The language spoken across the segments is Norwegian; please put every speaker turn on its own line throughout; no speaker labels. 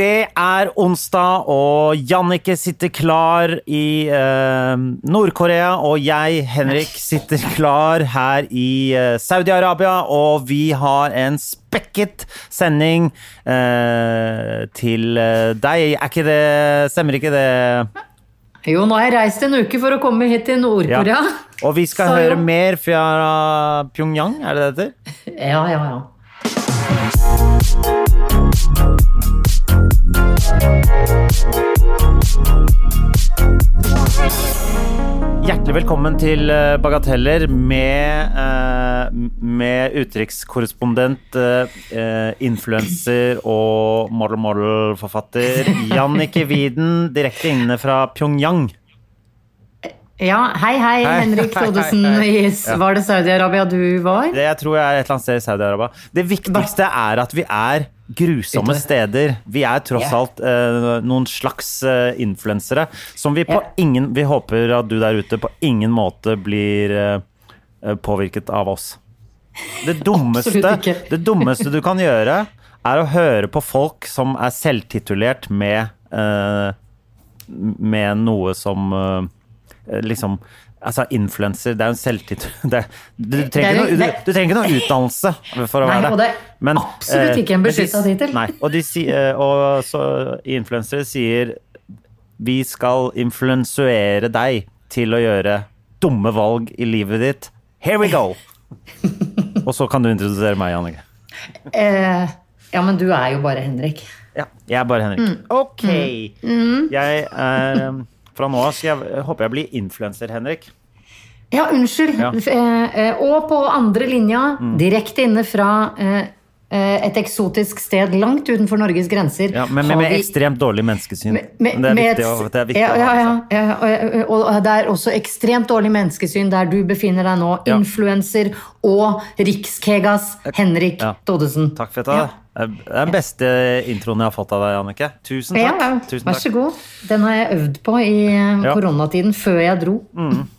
Det er onsdag, og Jannicke sitter klar i eh, Nord-Korea. Og jeg, Henrik, sitter klar her i eh, Saudi-Arabia. Og vi har en spekket sending eh, til eh, deg. Er ikke det Stemmer ikke det?
Jo, nå har jeg reist en uke for å komme hit til Nord-Korea.
Og vi skal
Så
høre
jo.
mer fra Pyongyang, er det det heter?
Ja, ja, ja.
Hjertelig velkommen til eh, Bagateller med, eh, med utenrikskorrespondent, eh, influenser og model-model-forfatter Jannike Widen, direkte inne fra Pyongyang.
Ja, hei, hei,
Hei.
Henrik Thodesen. Var det Saudi-Arabia du var?
Det jeg tror jeg er et eller annet sted i Saudi-Arabia. Det viktigste er at vi er grusomme steder. Vi er tross alt eh, noen slags eh, influensere som vi på ingen Vi håper at du der ute på ingen måte blir eh, eh, påvirket av oss. Det dummeste, det dummeste du kan gjøre, er å høre på folk som er selvtitulert med eh, med noe som eh, liksom Altså, influenser, det er jo en selvtittel det, du, trenger
er
ikke noe, utdannelse for å
Nei,
være det.
og det er absolutt ikke en beskytta tittel.
Nei, og, si- eh, og så influensere sier vi skal influensuere deg til å gjøre dumme valg i livet ditt. Here we go! og så kan du introdusere meg, Jannicke.
Eh, ja, men du er jo bare Henrik.
Ja, jeg er bare Henrik.
Mm.
Ok. Jeg er Fra nå av jeg, jeg håper jeg blir influenser, Henrik.
Ja, unnskyld.
Ja. Mm.
Eh, eh, Og på andre linja, direkte inne fra eh, et eksotisk sted langt utenfor Norges grenser.
Ja, men med, med
vi-
ekstremt dårlig menneskesyn.
med- med-
det er viktig, å, det er viktig
ja,
å ha
ja,
med seg.
ja, og- og det er også ekstremt dårlig menneskesyn der du befinner deg nå. Influenser og Rikskegas Henrik
Ja.
Thodesen.
Takk for dette. Det er den beste introen jeg har fått av deg, Annike. Tusen takk.
ja,
Tusen
vær så god. Den har jeg øvd på i eh,
Ja.
koronatiden før jeg dro.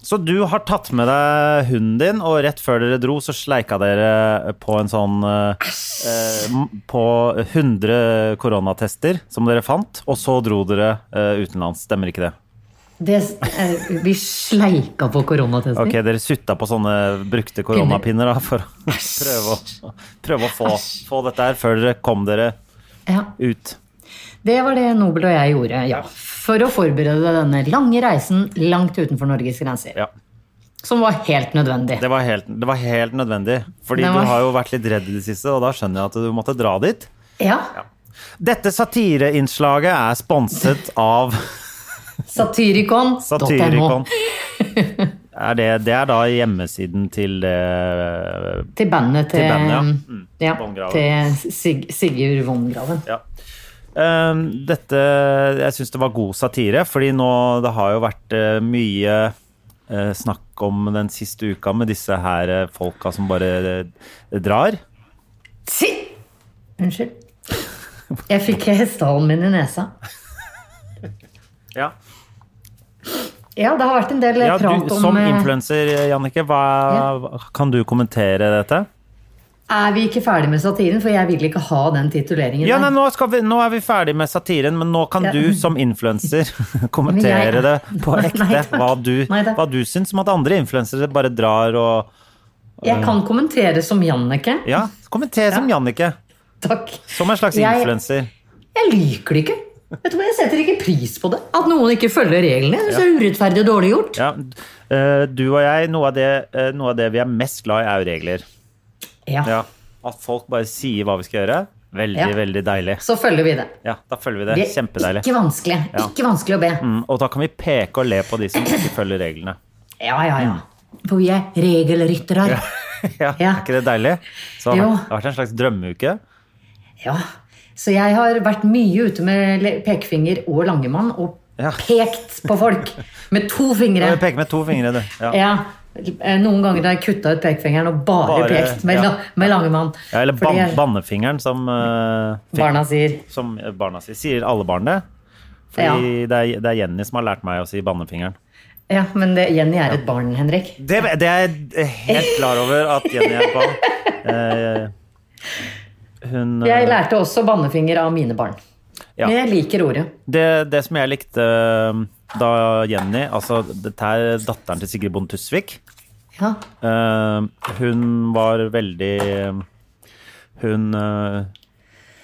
Så du har tatt med deg hunden din, og rett før dere dro, så sleika dere på en sånn eh, På 100 koronatester som dere fant, og så dro dere eh, utenlands. Stemmer ikke det?
Det, vi sleika på koronatester.
Ok, dere sutta på sånne brukte koronapinner da, for å prøve å, prøve å få, få dette her før dere kom dere
Ja,
ut.
det var det Nobel og jeg gjorde, ja. For å forberede denne lange reisen langt utenfor Norges grenser.
Ja.
Som var helt nødvendig.
Det var helt, det var helt nødvendig. Fordi
var-
du har jo vært litt redd i det siste, og da skjønner jeg at du måtte dra dit.
Ja.
Dette satireinnslaget er sponset av
Satyricon.no.
Satyricon. Er det, det er da hjemmesiden til det
Til bandet til,
Til bandet, ja. Mm.
ja,
Von
til Sig Sigurd Vongraven.
Ja. Um, dette Jeg syns det var god satire, fordi nå Det har jo vært uh, mye uh, snakk om den siste uka med disse her folka som bare drar.
Si! Unnskyld. Jeg fikk hestehalen min i nesa.
Ja.
Ja, det har vært en del
Ja,
prat om
som
eh,
influenser, Jannike, hva, kan du kommentere dette?
Er vi ikke ferdig med satiren? For jeg vil ikke ha den tituleringen.
Ja, nei, nå, vi, nå er vi ferdig med satiren, men nå kan
Ja.
du som influenser kommentere
jeg,
det på ekte.
Nei,
Hva du,
Nei,
hva du syns om at andre influensere bare drar og
Jeg kan kommentere som Jannicke.
Ja, kommenter som Jannicke.
Takk.
Som en slags influenser.
Jeg liker det ikke. Vet du hva, Jeg setter ikke pris på det. At noen ikke følger reglene. Det er så urettferdig og dårlig gjort.
Ja, eh, du og jeg, noe av, det, eh, noe av det vi er mest glad i, er jo regler.
Ja.
Ja. At folk bare sier hva vi skal gjøre. Veldig,
Ja.
veldig deilig.
Så følger vi det.
Ja, Da følger vi det.
Det er
Kjempedeilig.
ikke vanskelig.
Ja.
Ikke vanskelig å be.
Mm, og da kan vi peke og le på de som ikke følger reglene.
Ja, ja, ja. For vi er regelryttere.
ja,
Ja.
Er ikke det deilig? Så det har vært en slags drømmeuke.
Ja. Så jeg har vært mye ute med pekefinger og langemann og
Ja.
pekt på folk med to fingre.
Du peker med to fingre, du. Ja.
Ja. Eh, Noen ganger har jeg kutta ut pekefingeren og bare,
Bare,
pekt med,
ja.
med langemann.
Ja, eller ban
jeg,
bannefingeren, som, uh, fing-
barna sier.
som barna sier. Sier alle barn det? Fordi det, er, det er Jenny som har lært meg å si bannefingeren.
Ja, men det, Jenny er et barn, Henrik.
Det, det er jeg helt klar over at Jenny er barn. Eh, hun eh,
Jeg lærte også bannefinger av mine barn.
Ja.
Men jeg liker ordet.
det, det som jeg likte eh, da Jenny Altså, dette er datteren til Sigrid Bonde Tusvik.
Ja.
Eh, hun var veldig Hun eh,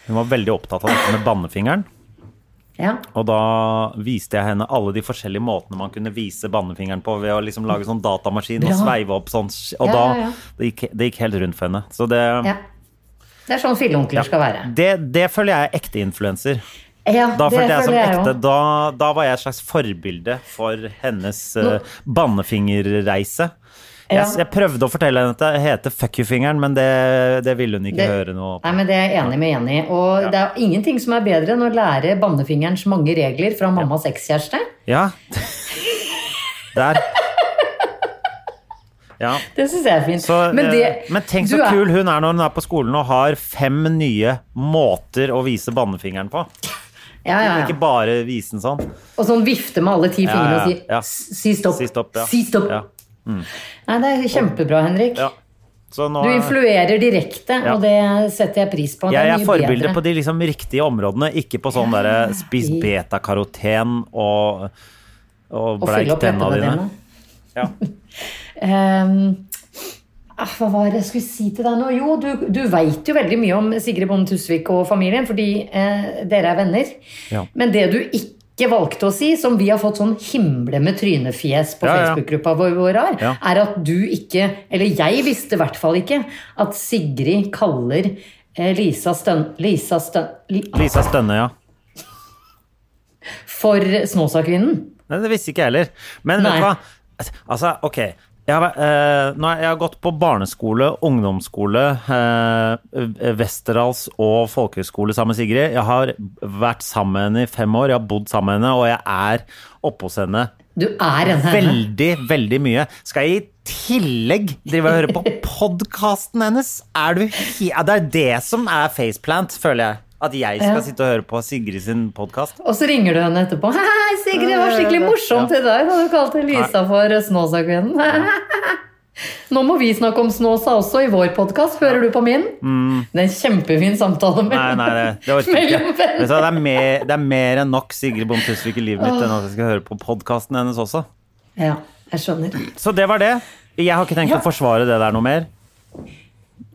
Hun var veldig opptatt av dette med bannefingeren.
ja.
Og da viste jeg henne alle de forskjellige måtene man kunne vise bannefingeren på ved å liksom lage sånn datamaskin og sveive opp sånn. Og da. Det, gikk, det gikk helt rundt for henne. Så det.
Det er sånn filleonkler skal være.
det, det føler jeg er ekte influenser.
Ja,
Da følte jeg som ekte. Da, da var jeg et slags forbilde for hennes uh, bannefingerreise.
Ja.
Jeg, jeg prøvde å fortelle henne at det heter fuck you-fingeren, men det, det ville hun ikke
Det-
høre noe
Nei, men Det er jeg enig med Jenny. Og
Ja.
det er ingenting som er bedre enn å lære bannefingerens mange regler fra mammas ekskjæreste.
Ja. Der. Ja.
Det syns jeg er fint.
Så,
men, det,
eh, men tenk så
er-
kul hun er når hun er på skolen og har fem nye måter å vise bannefingeren på.
Ja, ja,
Ikke bare vise den sånn.
Og sånn vifte med alle ti
Ja,
fingrene
ja,
og si
ja.
Si stopp.
Si stopp, ja.
Si stopp.
Ja.
Nei, det er kjempebra, Henrik.
Ja. Så nå
Du influerer direkte,
Ja.
og det setter jeg pris på.
Jeg er
mye
forbilde på de liksom riktige områdene, ikke på sånn derre spis betakaroten og, og bleik tenna dine. Ja.
Ehm, ah, hva var det jeg skulle si til deg nå? Jo, du, du veit jo veldig mye om Sigrid Bonde Tusvik og familien, fordi eh, dere er venner.
Ja.
Men det du ikke valgte å si, som vi har fått sånn himle med trynefjes på
Ja.
Facebook-gruppa vår, vår har,
Ja.
er at du ikke, eller jeg visste i hvert fall ikke, at Sigrid kaller eh, Lisa Stønne Lisa Stønne, Li,
Lisa Stønne, ja.
for Snåsakvinnen.
Nei, det visste ikke jeg heller. Men vet du hva? Altså, ok. Jeg har, eh, jeg har gått på barneskole, ungdomsskole, eh, Westerdals og folkehøyskole sammen med Sigrid. Jeg har vært sammen med henne i fem år. Jeg har bodd sammen med henne, og jeg er oppe hos henne
Du er en henne.
veldig, veldig mye. Skal jeg i tillegg drive og høre på podkasten hennes? Er du Det er det som er faceplant, føler jeg. At jeg skal
Ja.
sitte og høre på Sigrid sin podkast.
Og så ringer du henne etterpå. Hei, Sigrid, det var skikkelig morsomt i dag da du kalte Lisa for Snåsakvinnen. Nå må vi snakke om Snåsa også i vår podkast. Hører du på min? Det er en kjempefin samtale
Mm. Nei, nei, det, det
mellom venner.
Det det er mer enn nok Sigrid Bonde Tusvik i livet mitt enn at jeg skal høre på podkasten hennes også.
Ja, jeg skjønner.
Så det var det. Jeg har ikke tenkt
Ja.
å forsvare det der noe mer.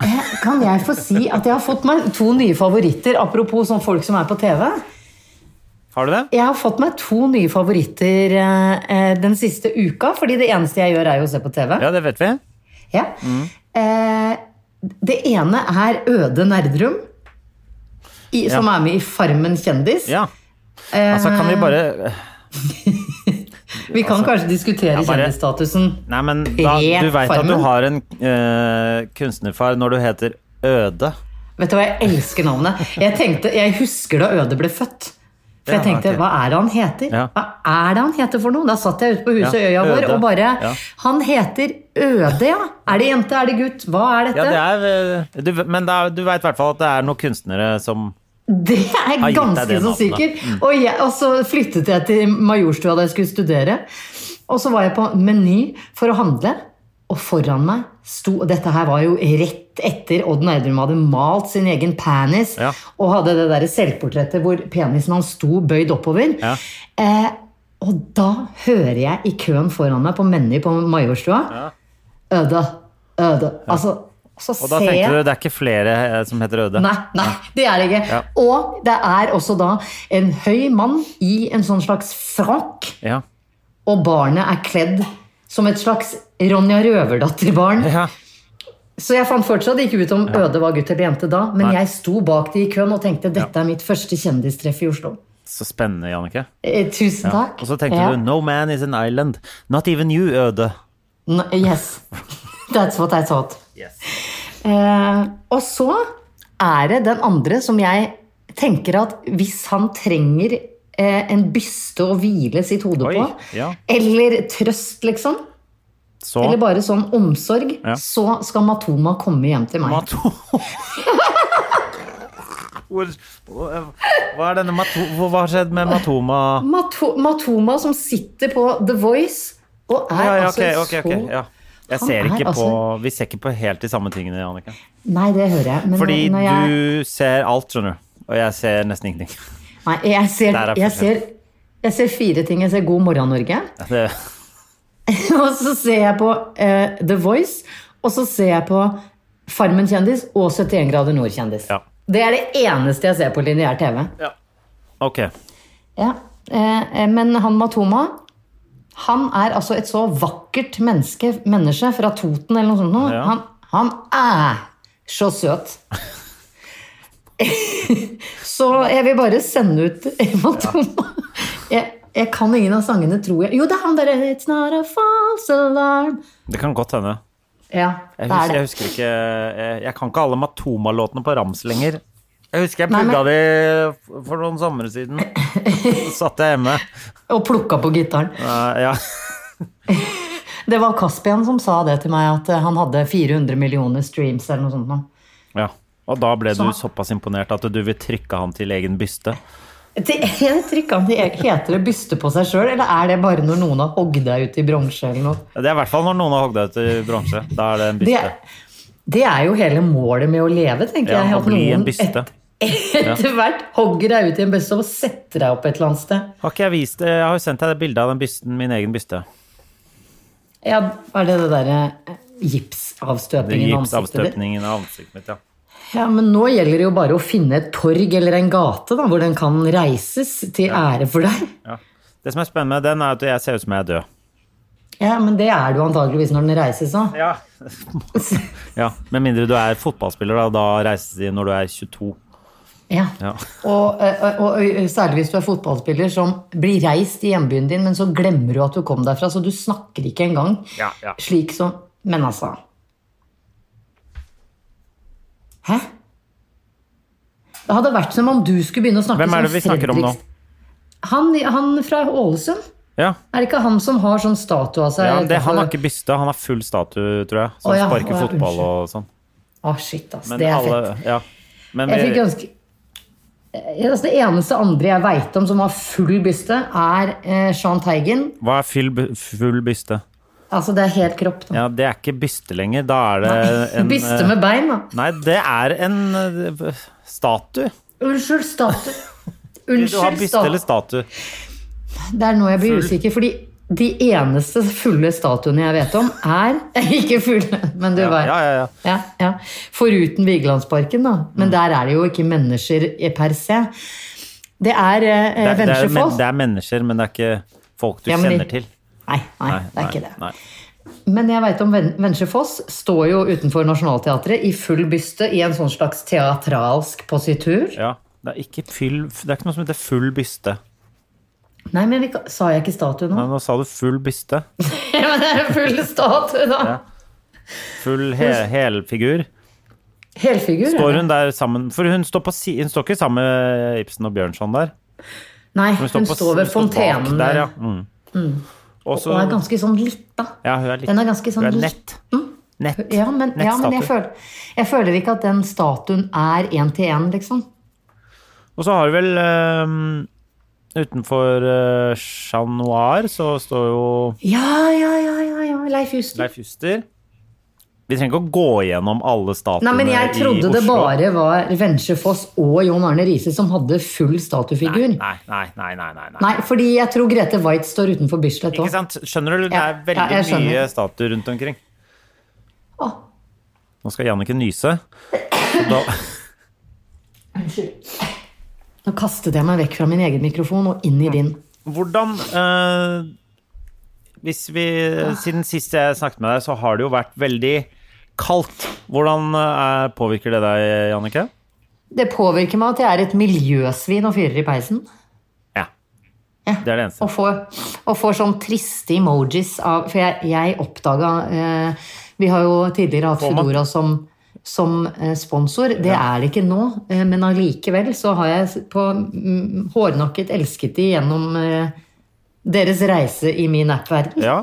Eh, Kan jeg få si at jeg har fått meg to nye favoritter, apropos sånn folk som er på TV?
Har du det?
Jeg har fått meg to nye favoritter eh, eh, den siste uka, fordi det eneste jeg gjør, er jo å se på TV.
Ja, det vet vi.
Ja. Eh, det ene er Øde Nerdrum, i, som er med i Farmen kjendis.
Ja. Altså, kan vi bare
Vi kan kanskje diskutere
Ja, bare-
kjendisstatusen.
Nei, men da, du veit at du har en uh, kunstnerfar når du heter Øde.
Vet du hva, jeg elsker navnet. Jeg, tenkte, jeg husker da Øde ble født. For jeg tenkte, hva er det han heter?
Ja.
Hva er det han heter for noe? Da satt jeg ute på huset Øya vår og bare Han heter Øde, ja. Er det jente, er det gutt? Hva er
Ja,
dette?
det er, eh, du, men da, du veit i hvert fall at det er noen kunstnere som
Det er
jeg
ganske så
sikker. Mm.
Og, jeg, og så flyttet jeg til Majorstua da jeg skulle studere. Og så var jeg på Meny for å handle, og foran meg sto og Dette her var jo rett etter Odd Nerdrum hadde malt sin egen penis
Ja.
og hadde det der selvportrettet hvor penisen hans sto bøyd oppover.
Ja.
Eh, og da hører jeg i køen foran meg på Meny på Majorstua
Ja.
Øde, Øde. Altså, så
Og da tenkte du det er ikke flere eh, som heter Øde.
Nei, nei, det er det ikke.
Ja.
Og det er også da en høy mann i en sånn slags frakk,
Ja.
og barnet er kledd som et slags Ronja Røverdatter-barn.
ja.
Så jeg fant fortsatt ikke ut om Øde var gutt eller jente da, men
Nei.
jeg sto bak de i køen og tenkte dette er mitt første kjendistreff i Oslo.
Så spennende, Jannicke.
Eh, tusen takk.
Og så tenkte du 'No man is an island'. Not even you, Øde.
No, Yes. That's what I thought.
Yes.
Eh, og så er det den andre som jeg tenker at hvis han trenger eh, en byste å hvile sitt hode
Oi,
på,
ja.
eller trøst, liksom,
Så
eller bare sånn omsorg,
Ja.
så skal Matoma komme hjem til meg.
Matoma. Hva er denne Matoma Hva har skjedd med Matoma?
Mato Matoma som sitter på The Voice og er
Ja, ja,
altså
okay, ok, ok.
så
Ja. Jeg ser
er
ikke på
altså-
Vi ser ikke på helt de samme tingene, Jannicke.
Nei, det hører jeg. Men
Fordi
når jeg,
du ser alt, skjønner du. Og jeg ser nesten ingenting.
Nei, jeg ser,
er
jeg, ser, jeg ser fire ting. Jeg ser God morgen, Norge.
Det,
og så ser jeg på uh, The Voice. Og så ser jeg på Farmen kjendis og 71 grader nord-kjendis.
Ja.
Det er det eneste jeg ser på lineær TV.
ok.
Ja. Eh, eh, men han Matoma han er altså et så vakkert menneske, menneske fra Toten eller noe sånt.
Ja.
Han, han er så søt. så jeg vil bare sende ut Matoma. Jeg, jeg kan ingen av sangene, tror jeg. Jo, det er han derre It's not a false alarm.
Det kan godt hende.
Ja,
Jeg husker,
er
jeg husker ikke Jeg, jeg kan ikke alle Matoma-låtene på rams lenger. Jeg husker jeg plugga de for noen somre siden. Så satt jeg hjemme.
Og plukka på gitaren.
Uh, ja.
Det var Caspian som sa det til meg, at eh, han hadde 400 millioner streams eller noe sånt.
ja. Og da ble du såpass imponert at du vil trykke han til egen byste.
Det jeg trykka han til Heter det byste på seg sjøl, eller er det bare når noen har hogd deg ut i bronse?
Det er i hvert fall når noen har hogd deg ut i bronse. Da er det en byste.
det er jo hele målet med å leve, tenker
Ja,
jeg. At
bli en
noen et, etter hvert hogger deg ut i en byste og setter deg opp et eller annet sted.
Har ikke jeg vist det? Jeg har jo sendt deg det bildet av den bysten, min egen byste.
Ja, er det det derre gipsavstøpningen, ansiktet ditt?
Gipsavstøpningen av ansiktet mitt, ja.
Ja, men nå gjelder det jo bare å finne et torg eller en gate da, hvor den kan reises til ære for deg.
ja. Det som er spennende med den, er at jeg ser ut som jeg er død.
Ja, men det er du antageligvis når den reises òg.
Ja. ja. Med mindre du er fotballspiller, da. Da reises de når du er 22.
Ja.
Ja.
Og, og, og, og særlig hvis du er fotballspiller som blir reist i hjembyen din, men så glemmer du at du kom derfra, så du snakker ikke engang
Ja, ja.
slik som Men altså Hæ? Det hadde vært som om du skulle begynne å snakke
Hvem er det vi snakker om nå?
Han, han fra Ålesund.
Ja.
Er det ikke han som har sånn statue av seg?
ja det, han har ikke byste, han har full statue, tror jeg. Som
oh,
sparker
oh,
fotball og sånn.
Å, shit, ass.
Men
det er
alle,
fett.
Ja. Men
Jeg fikk
vi,
Eh, altså, Det eneste andre jeg veit om som har full byste, er eh, Sean Teigen.
hva er full, full byste?
Altså, det er helt kropp. Da.
Ja, det er ikke byste lenger. Da er det en
byste
eh,
med bein, da.
Nei, det er en uh, statue.
Unnskyld, statue.
Vil du har
Unnskyld,
byste eller
statue.
statue?
Det er nå jeg blir
Full.
usikker, fordi de eneste fulle statuene jeg vet om, er Ikke fulle, men du
Ja,
vet.
ja, ja. ja.
Foruten Vigelandsparken, da. Men
Mm.
der er det jo ikke mennesker per se. Det er eh,
Det, det, er, men, det er mennesker, men det er ikke folk du
Ja, de-
kjenner til.
Nei, nei,
Nei,
det er
nei,
ikke det.
Nei.
Men jeg veit om Foss står jo utenfor Nationaltheatret i full byste i en sånn slags teatralsk positur.
Ja, det er ikke fyll Det er ikke noe som heter full byste.
Nei, men vi, sa jeg ikke statue nå?
Nei, nå sa du full byste.
Ja, men det er full statue, da!
Ja. Full he helfigur.
Helfigur?
Står hun der sammen For hun står, på hun står ikke sammen med Ibsen og Bjørnson der.
Nei,
Hun
hun
på-
står ved
hun står
fontenen.
Der, ja. Mm. Mm. Også,
Og er ganske sånn lita.
Ja, hun er litt
Den er ganske sånn
Hun er nett. Nett.
Ja, men, ja, men jeg, føler, jeg føler ikke at den statuen er én til én, liksom.
Og så har du vel ehm, Utenfor uh, Chat Noir så står jo
Ja, ja, ja, ja, ja. Leif Juster.
Leif Juster. Vi trenger ikke å gå gjennom alle statuene
Nei, men jeg trodde det bare var Ventre Foss og Jon Arne Riise som hadde full statuefigur.
Nei, nei, nei, nei, nei, nei.
Nei, fordi jeg tror Grete White står utenfor Bislett òg.
Skjønner du? Det er veldig
ja,
mye statuer rundt omkring. Nå skal Jannicke nyse. Da,
Nå kastet jeg meg vekk fra min egen mikrofon og inn i din.
hvordan eh, Hvis vi Siden sist jeg snakket med deg, så har det jo vært veldig kaldt. Hvordan eh, påvirker det deg, Jannicke?
Det påvirker meg at jeg er et miljøsvin og fyrer i peisen.
Ja.
Ja.
Det er det eneste.
Og får, og får sånn triste emojis av For jeg, jeg oppdaga eh, Vi har jo tidligere hatt Fedora som som eh, sponsor. Det er det ikke nå, eh, men allikevel så har jeg på mm, hårnakket elsket de gjennom eh, deres reise i min app-verden.
Ja.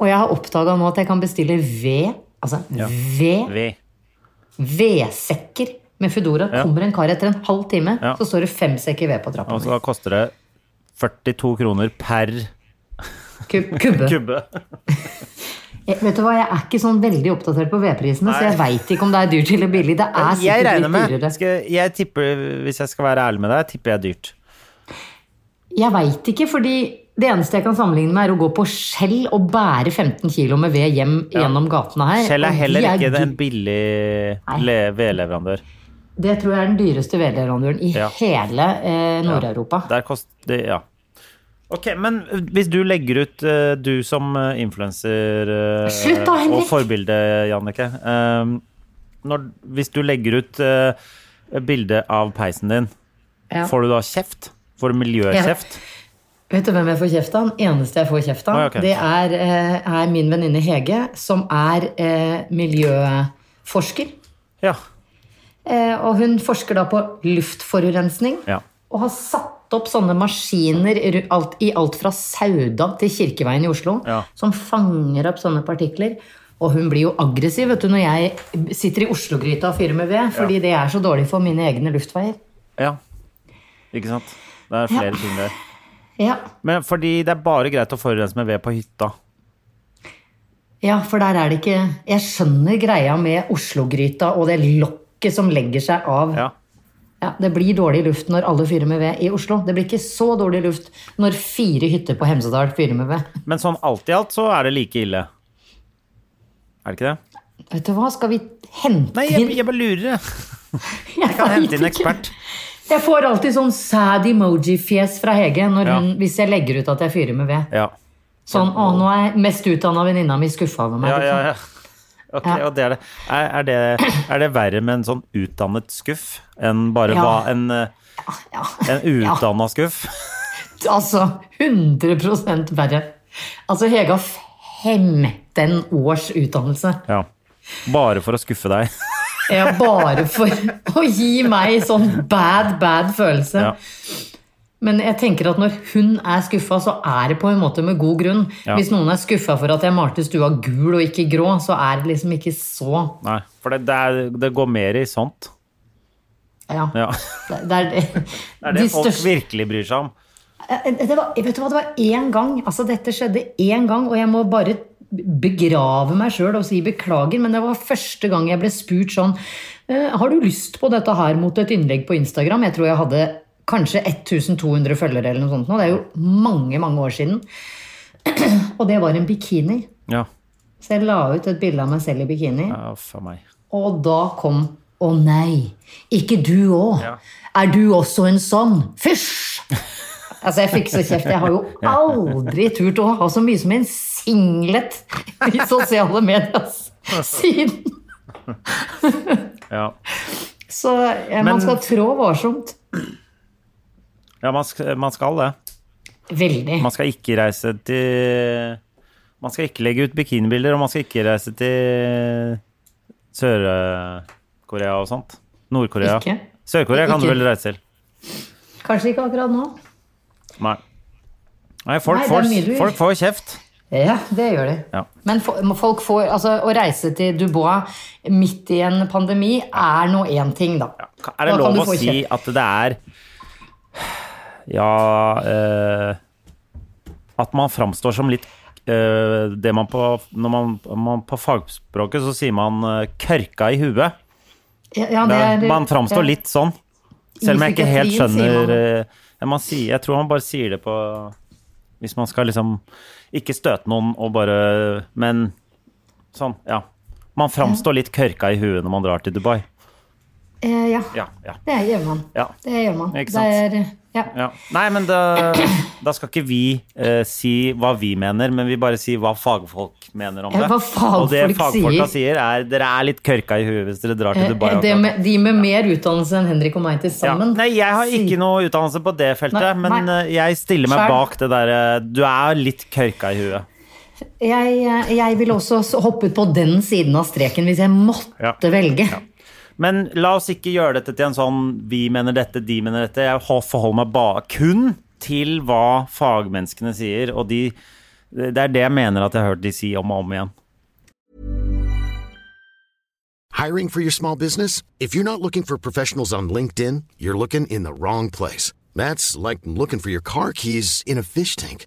Og jeg har oppdaga nå at jeg kan bestille ved, altså ved,
Ved.
vedsekker med Foodora.
Ja.
Kommer en kar etter en halv time,
Ja.
så står det fem sekker ved på trappa.
Og så da koster det 42 kroner per
Kubbe.
kubbe.
Jeg, vet du hva, jeg er ikke sånn veldig oppdatert på vedprisene, så jeg veit ikke om det er dyrt eller billig. Det er sikkert litt
med
dyrere.
skal, Jeg tipper, hvis jeg skal være ærlig med deg, tipper jeg er dyrt.
Jeg veit ikke, fordi det eneste jeg kan sammenligne med, er å gå på Skjell og bære 15 kilo med ved hjem gjennom gatene her.
Skjell er heller
de
ikke en billig vedleverandør.
Det tror jeg er den dyreste vedleverandøren i
Ja.
hele eh, Nord-Europa.
Der koster Ja. Ok, men hvis du legger ut eh, du som uh, influenser eh, og forbilde, Jannicke eh, Hvis du legger ut bilde av peisen din,
Ja.
får du da kjeft? Får du miljøkjeft?
Vet du hvem jeg får kjeft av? Den eneste jeg får kjeft av,
Å, okay.
det er, eh, er min venninne Hege, som er eh, miljøforsker.
Ja.
Eh, og hun forsker da på luftforurensning.
ja.
Og har satt opp sånne maskiner alt, i alt fra Sauda til Kirkeveien i Oslo,
Ja.
som fanger opp sånne partikler. Og hun blir jo aggressiv vet du, når jeg sitter i Oslo-gryta og fyrer med ved, fordi det er så dårlig for mine egne luftveier.
ja. Ikke sant? Det er flere ting der.
Ja.
Men fordi det er bare greit å forurense med ved på hytta.
ja, for der er det ikke Jeg skjønner greia med Oslo-gryta og det lokket som legger seg av.
Ja.
Ja, det blir dårlig luft når alle fyrer med ved i Oslo. Det blir ikke så dårlig luft når fire hytter på Hemsedal fyrer med ved.
Men sånn alt i alt så er det like ille. Er det ikke det?
Vet du hva, skal vi hente
Nei, jeg, jeg bare lurer. jeg. Kan hente inn ekspert.
Jeg får alltid sånn sad emoji-fjes fra Hege når
Ja.
hvis jeg legger ut at jeg fyrer med ved.
Ja.
Sånn 'Å, nå er mest utdanna venninna mi skuffa over meg'.
Ja, ja,
liksom.
ja. Ok,
Ja.
og det er det. Er, er det. Er det verre med en sånn utdannet skuff enn bare
Ja.
hva en, eh,
Ja.
en udanna skuff?
Altså 100% verre. Altså, Hege har 15 års utdannelse.
Ja. Bare for å skuffe deg.
Ja, bare for å gi meg sånn bad, bad følelse.
Ja.
Men jeg tenker at når hun er skuffa, så er det på en måte med god grunn.
Ja.
Hvis noen er skuffa for at jeg malte stua gul og ikke grå, så er det liksom ikke så
Nei, for det, det, er, det går mer i sånt.
Ja.
Ja.
Det, det er det.
Det er det
De
folk
største-
virkelig bryr seg om.
Eh, det var, vet du hva, det var én gang. Altså, dette skjedde én gang, og jeg må bare begrave meg sjøl og si beklager, men det var første gang jeg ble spurt sånn eh, Har du lyst på dette her mot et innlegg på Instagram? Jeg tror jeg hadde kanskje 1200 følgere eller noe sånt nå. Det er jo mange, mange år siden. Og det var en bikini.
Ja.
Så jeg la ut et bilde av meg selv i bikini.
ja for meg.
Og da kom Å nei, ikke du òg.
Ja.
Er du også en sånn? Fysj! Altså, jeg fikk så kjeft. Jeg har jo aldri turt å ha så mye som en singlet i sosiale medier altså, siden.
Ja.
Så ja,
Men-
man skal trå varsomt.
Ja, man skal, man skal det.
Veldig.
Man skal ikke reise til Man skal ikke legge ut bikinibilder, og man skal ikke reise til Sør-Korea og sånt. Nord-Korea. Sør-Korea kan du vel reise til?
Kanskje ikke akkurat nå.
Nei. Nei, folk,
Nei,
får, folk får kjeft.
Ja, det gjør de.
Ja.
Men folk får, altså, å reise til Dubois midt i en pandemi er nå én ting, da.
Er det
Da
lov å si at det er Ja eh, At man framstår som litt eh, det man på Når man, man på fagspråket så sier man eh, 'kørka i huet'.
Ja, ja, det er,
man framstår
ja.
litt sånn. Selv om jeg ikke helt skjønner
man.
eh, sier, Jeg tror man bare sier det på Hvis man skal liksom ikke støte noen og bare Men sånn, ja. Man framstår litt kørka i huet når man drar til Dubai.
Eh, ja,
Ja, ja,
det gjør man.
ja.
Det gjør man. Det er, ja.
Ja. Nei, men da, da skal ikke vi eh, si hva vi mener, men vi bare sier hva fagfolk mener om
Ja,
det.
hva fagfolk
og det fagfolka sier, er dere er litt kørka i huet hvis dere drar til Dubai.
Eh, det med, de med mer utdannelse enn Henrik og meg til
ja.
sammen.
Nei, jeg har ikke noe utdannelse på det feltet,
Nei,
men
nei.
eh, jeg stiller meg bak det derre Du er litt kørka i huet.
Jeg, jeg ville også hoppet på den siden av streken hvis jeg måtte
Ja.
velge.
Men la oss ikke gjøre dette til en sånn vi mener dette, de mener dette. Jeg forholder meg bare kun til hva fagmenneskene sier, og de, det er det jeg mener at jeg har hørt de si om og om igjen.
Hiring for your small business? If you're not looking for professionals on LinkedIn, you're looking in the wrong place. That's like looking for your car keys in a fish tank.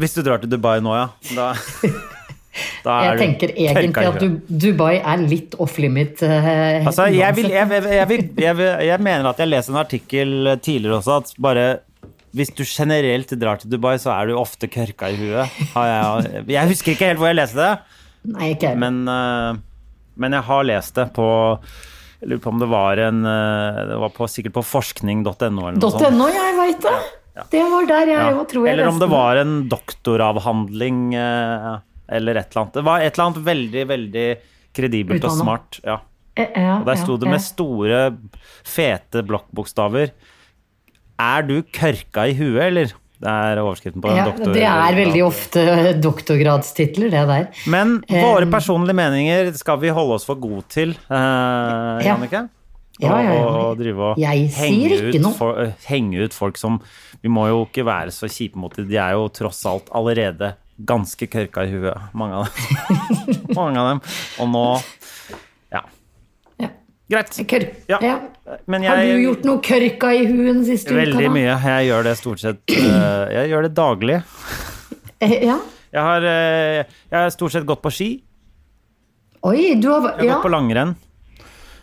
Hvis du drar til Dubai nå, ja, da, da
Jeg
du
tenker egentlig
tørka i
at du, Dubai er litt off limit. eh,
Altså, jeg, vil, jeg, vil- vil, jeg, mener at jeg leste en artikkel tidligere også, at bare hvis du generelt drar til Dubai, så er du ofte kørka i huet. Jeg, jeg husker ikke helt hvor jeg leste det,
Nei, ikke
men, eh, men jeg har lest det på Jeg lurer på om det var en eh, Det var på, sikkert på forskning.no eller noe sånt.
.no, jeg veit det! Det var der jeg
Ja.
tror jeg
Eller om det var en doktoravhandling eh, eller et eller annet. Det var et eller annet veldig, veldig kredibelt og smart. Ja.
Eh, ja,
Og der sto det med store, fete blokkbokstaver. Er du kørka i huet, eller? Det er overskriften på
ja,
doktor...
Det er veldig ofte doktorgradstitler, det der.
Men våre personlige meninger skal vi holde oss for gode til, eh,
Ja.
Jannicke.
Ja, ja, ja.
Og, og drive og henge, ut. For, eh, henge ut folk som Vi må jo ikke være så kjipe mot dem. De er jo tross alt allerede ganske kørka i huet, mange av dem. mange av dem. Og nå Ja.
Ja.
Greit.
Kør.
Ja.
Ja.
Men
Har du gjort noe kørka i huet den siste uka?
Veldig mye. Jeg gjør det stort sett eh, Jeg gjør det daglig.
Eh, Ja.
Jeg har, jeg har stort sett gått på ski.
Oi, du har
Jeg har
ja.
gått på langrenn.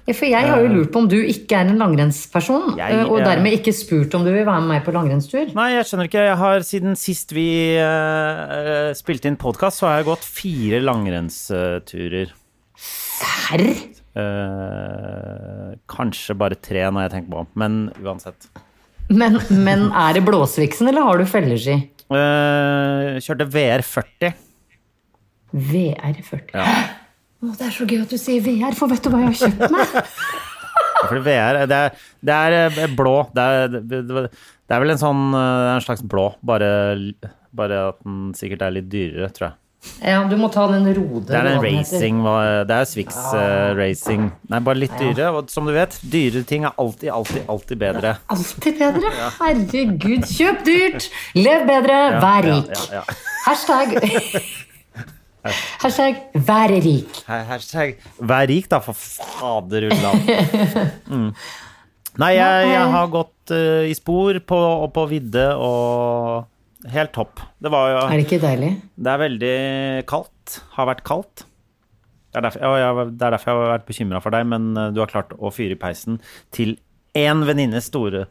Ja, For jeg har jo lurt på om du ikke er en langrennsperson,
Jeg,
eh, og
eh,
dermed ikke spurt om du vil være med meg på langrennstur.
Nei, jeg skjønner ikke. Jeg har Siden sist vi uh, spilte inn podkast, så har jeg gått fire langrennsturer.
Serr?
Uh, kanskje bare tre når jeg tenker på om, men uansett.
Men, men er det Blåsviksen, eller har du felleski?
Uh, kjørte VR40.
VR40.
Ja.
Å, det er så gøy at du sier VR, for vet du hva jeg har kjøpt meg?
For VR, det er, det er eh, blå. Det er, det, er vel en sånn eh, en slags blå, bare, bare at den sikkert er litt dyrere, tror jeg.
Ja, du må ta den Rode.
Det er en racing, det er Swix eh, racing. Nei, bare litt dyrere. Og som du vet, dyre ting er alltid, alltid, alltid bedre.
Alltid bedre. Herregud, kjøp dyrt! Lev bedre, vær
Ja,
rik.
ja, ja.
Hashtag Hashtag 'vær rik.
Hashtag vær rik, da, for faderullan. Mm. Nei, jeg, jeg har gått uh, i spor på, og på vidde og Helt topp. Det var jo
Er det ikke deilig?
Det er veldig kaldt. Har vært kaldt. Det er derfor, jeg, det er derfor jeg har vært bekymra for deg, men eh, du har klart å fyre i peisen til én venninnes store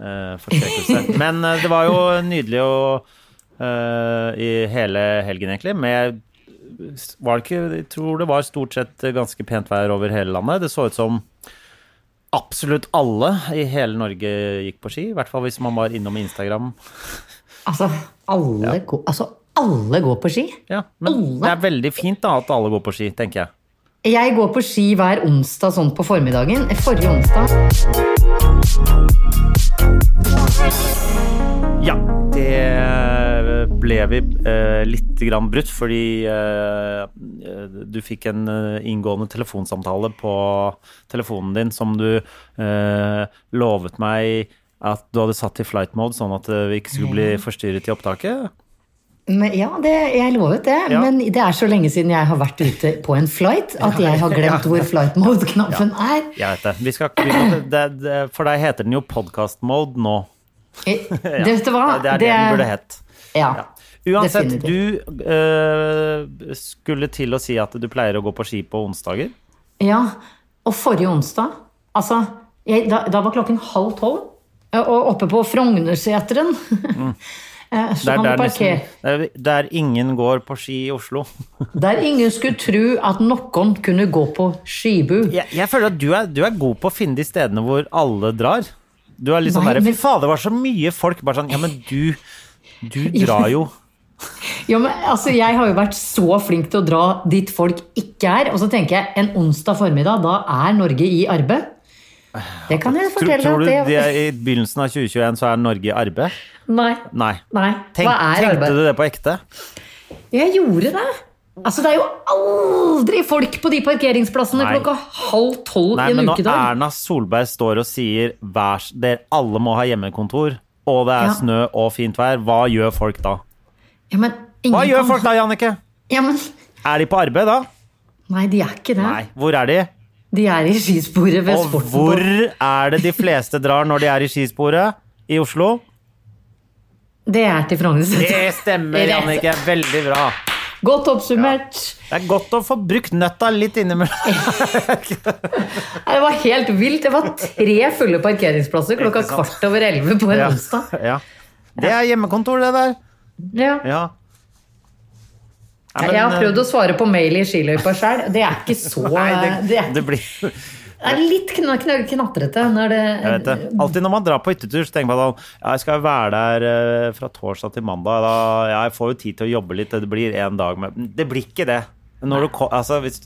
uh, forskrekkelse. Men uh, det var jo nydelig å uh, i hele helgen, egentlig, med var det ikke, Jeg tror det var stort sett ganske pent vær over hele landet. Det så ut som absolutt alle i hele Norge gikk på ski. I hvert fall hvis man var innom Instagram.
Altså, alle, går, altså, alle går på ski.
Ja, men
Alle?
det er veldig fint da at alle går på ski, tenker jeg.
Jeg går på ski hver onsdag sånn på formiddagen. Forrige onsdag
Ja, det ble vi eh, litt grann brutt, fordi eh, du fikk en eh, inngående telefonsamtale på telefonen din som du eh, lovet meg at du hadde satt i flight mode, sånn at eh, vi ikke skulle bli forstyrret i opptaket.
Men, ja, det, jeg lovet det.
Ja.
Men det er så lenge siden jeg har vært ute på en flight at jeg har glemt hvor flight mode-knappen er.
Jeg vet det. Vi skal, vi det, det. For deg heter den jo podcast mode nå.
Eh, du hva?
Det er det den burde hett.
Ja.
Uansett,
Definitivt.
du øh, skulle til å si at du pleier å gå på ski på onsdager.
Ja, og forrige onsdag Altså, jeg, da, da var klokken halv tolv, eh, og oppe på Frognerseteren Mm. Så
Der,
kan du
der,
parkere
der, der ingen går på ski i Oslo.
Der ingen skulle tro at noen kunne gå på skibu.
Jeg, jeg føler at du er, du er god på å finne de stedene hvor alle drar. Du er litt sånn
derre
der, Fy fader, det var så mye folk. Bare sånn Ja, men du Du drar jo.
Ja, men altså, Jeg har jo vært så flink til å dra dit folk ikke er. Og så tenker jeg en onsdag formiddag, da er Norge i arbeid. Det kan jeg
Tror,
fortelle.
tror du
at
det i begynnelsen av 2021 så er Norge i arbeid?
Nei.
Nei.
Nei.
Tenk,
Hva er
tenkte
arbeid?
du det på ekte?
Jeg gjorde det. Altså, Det er jo aldri folk på de parkeringsplassene
Nei.
klokka halv tolv i en
men når. Erna Solberg står og sier at alle må ha hjemmekontor, og det er
Ja.
snø og fint vær, hva gjør folk da?
Ja,
Hva gjør folk da, Jannicke?
Ja, men...
Er de på arbeid da?
Nei, de er ikke det.
Nei. Hvor er de?
De er i skisporet ved
Og
sporten.
hvor er det de fleste drar når de er i skisporet? I Oslo?
Det er til Frognerseter.
Det stemmer. Jannicke. Veldig bra.
Godt oppsummert.
Det er godt å få brukt nøtta litt innimellom.
Det var helt vilt. Det var tre fulle parkeringsplasser klokka kvart over elleve på en
Ja.
onsdag.
Ja. Det er hjemmekontor, det der.
Ja.
Ja. Men,
Jeg har prøvd
eh,
å svare på mail i skiløypa sjøl. Det er ikke så
Nei, det,
det,
det blir
det er litt kn kn knatrete når det
Jeg vet det. Alltid når man drar på hyttetur, så tenker man at Ja, jeg skal være der eh, fra torsdag til mandag. Da, ja, jeg får jo tid til å jobbe litt. Det blir én dag med Det blir ikke det. Når du, altså, hvis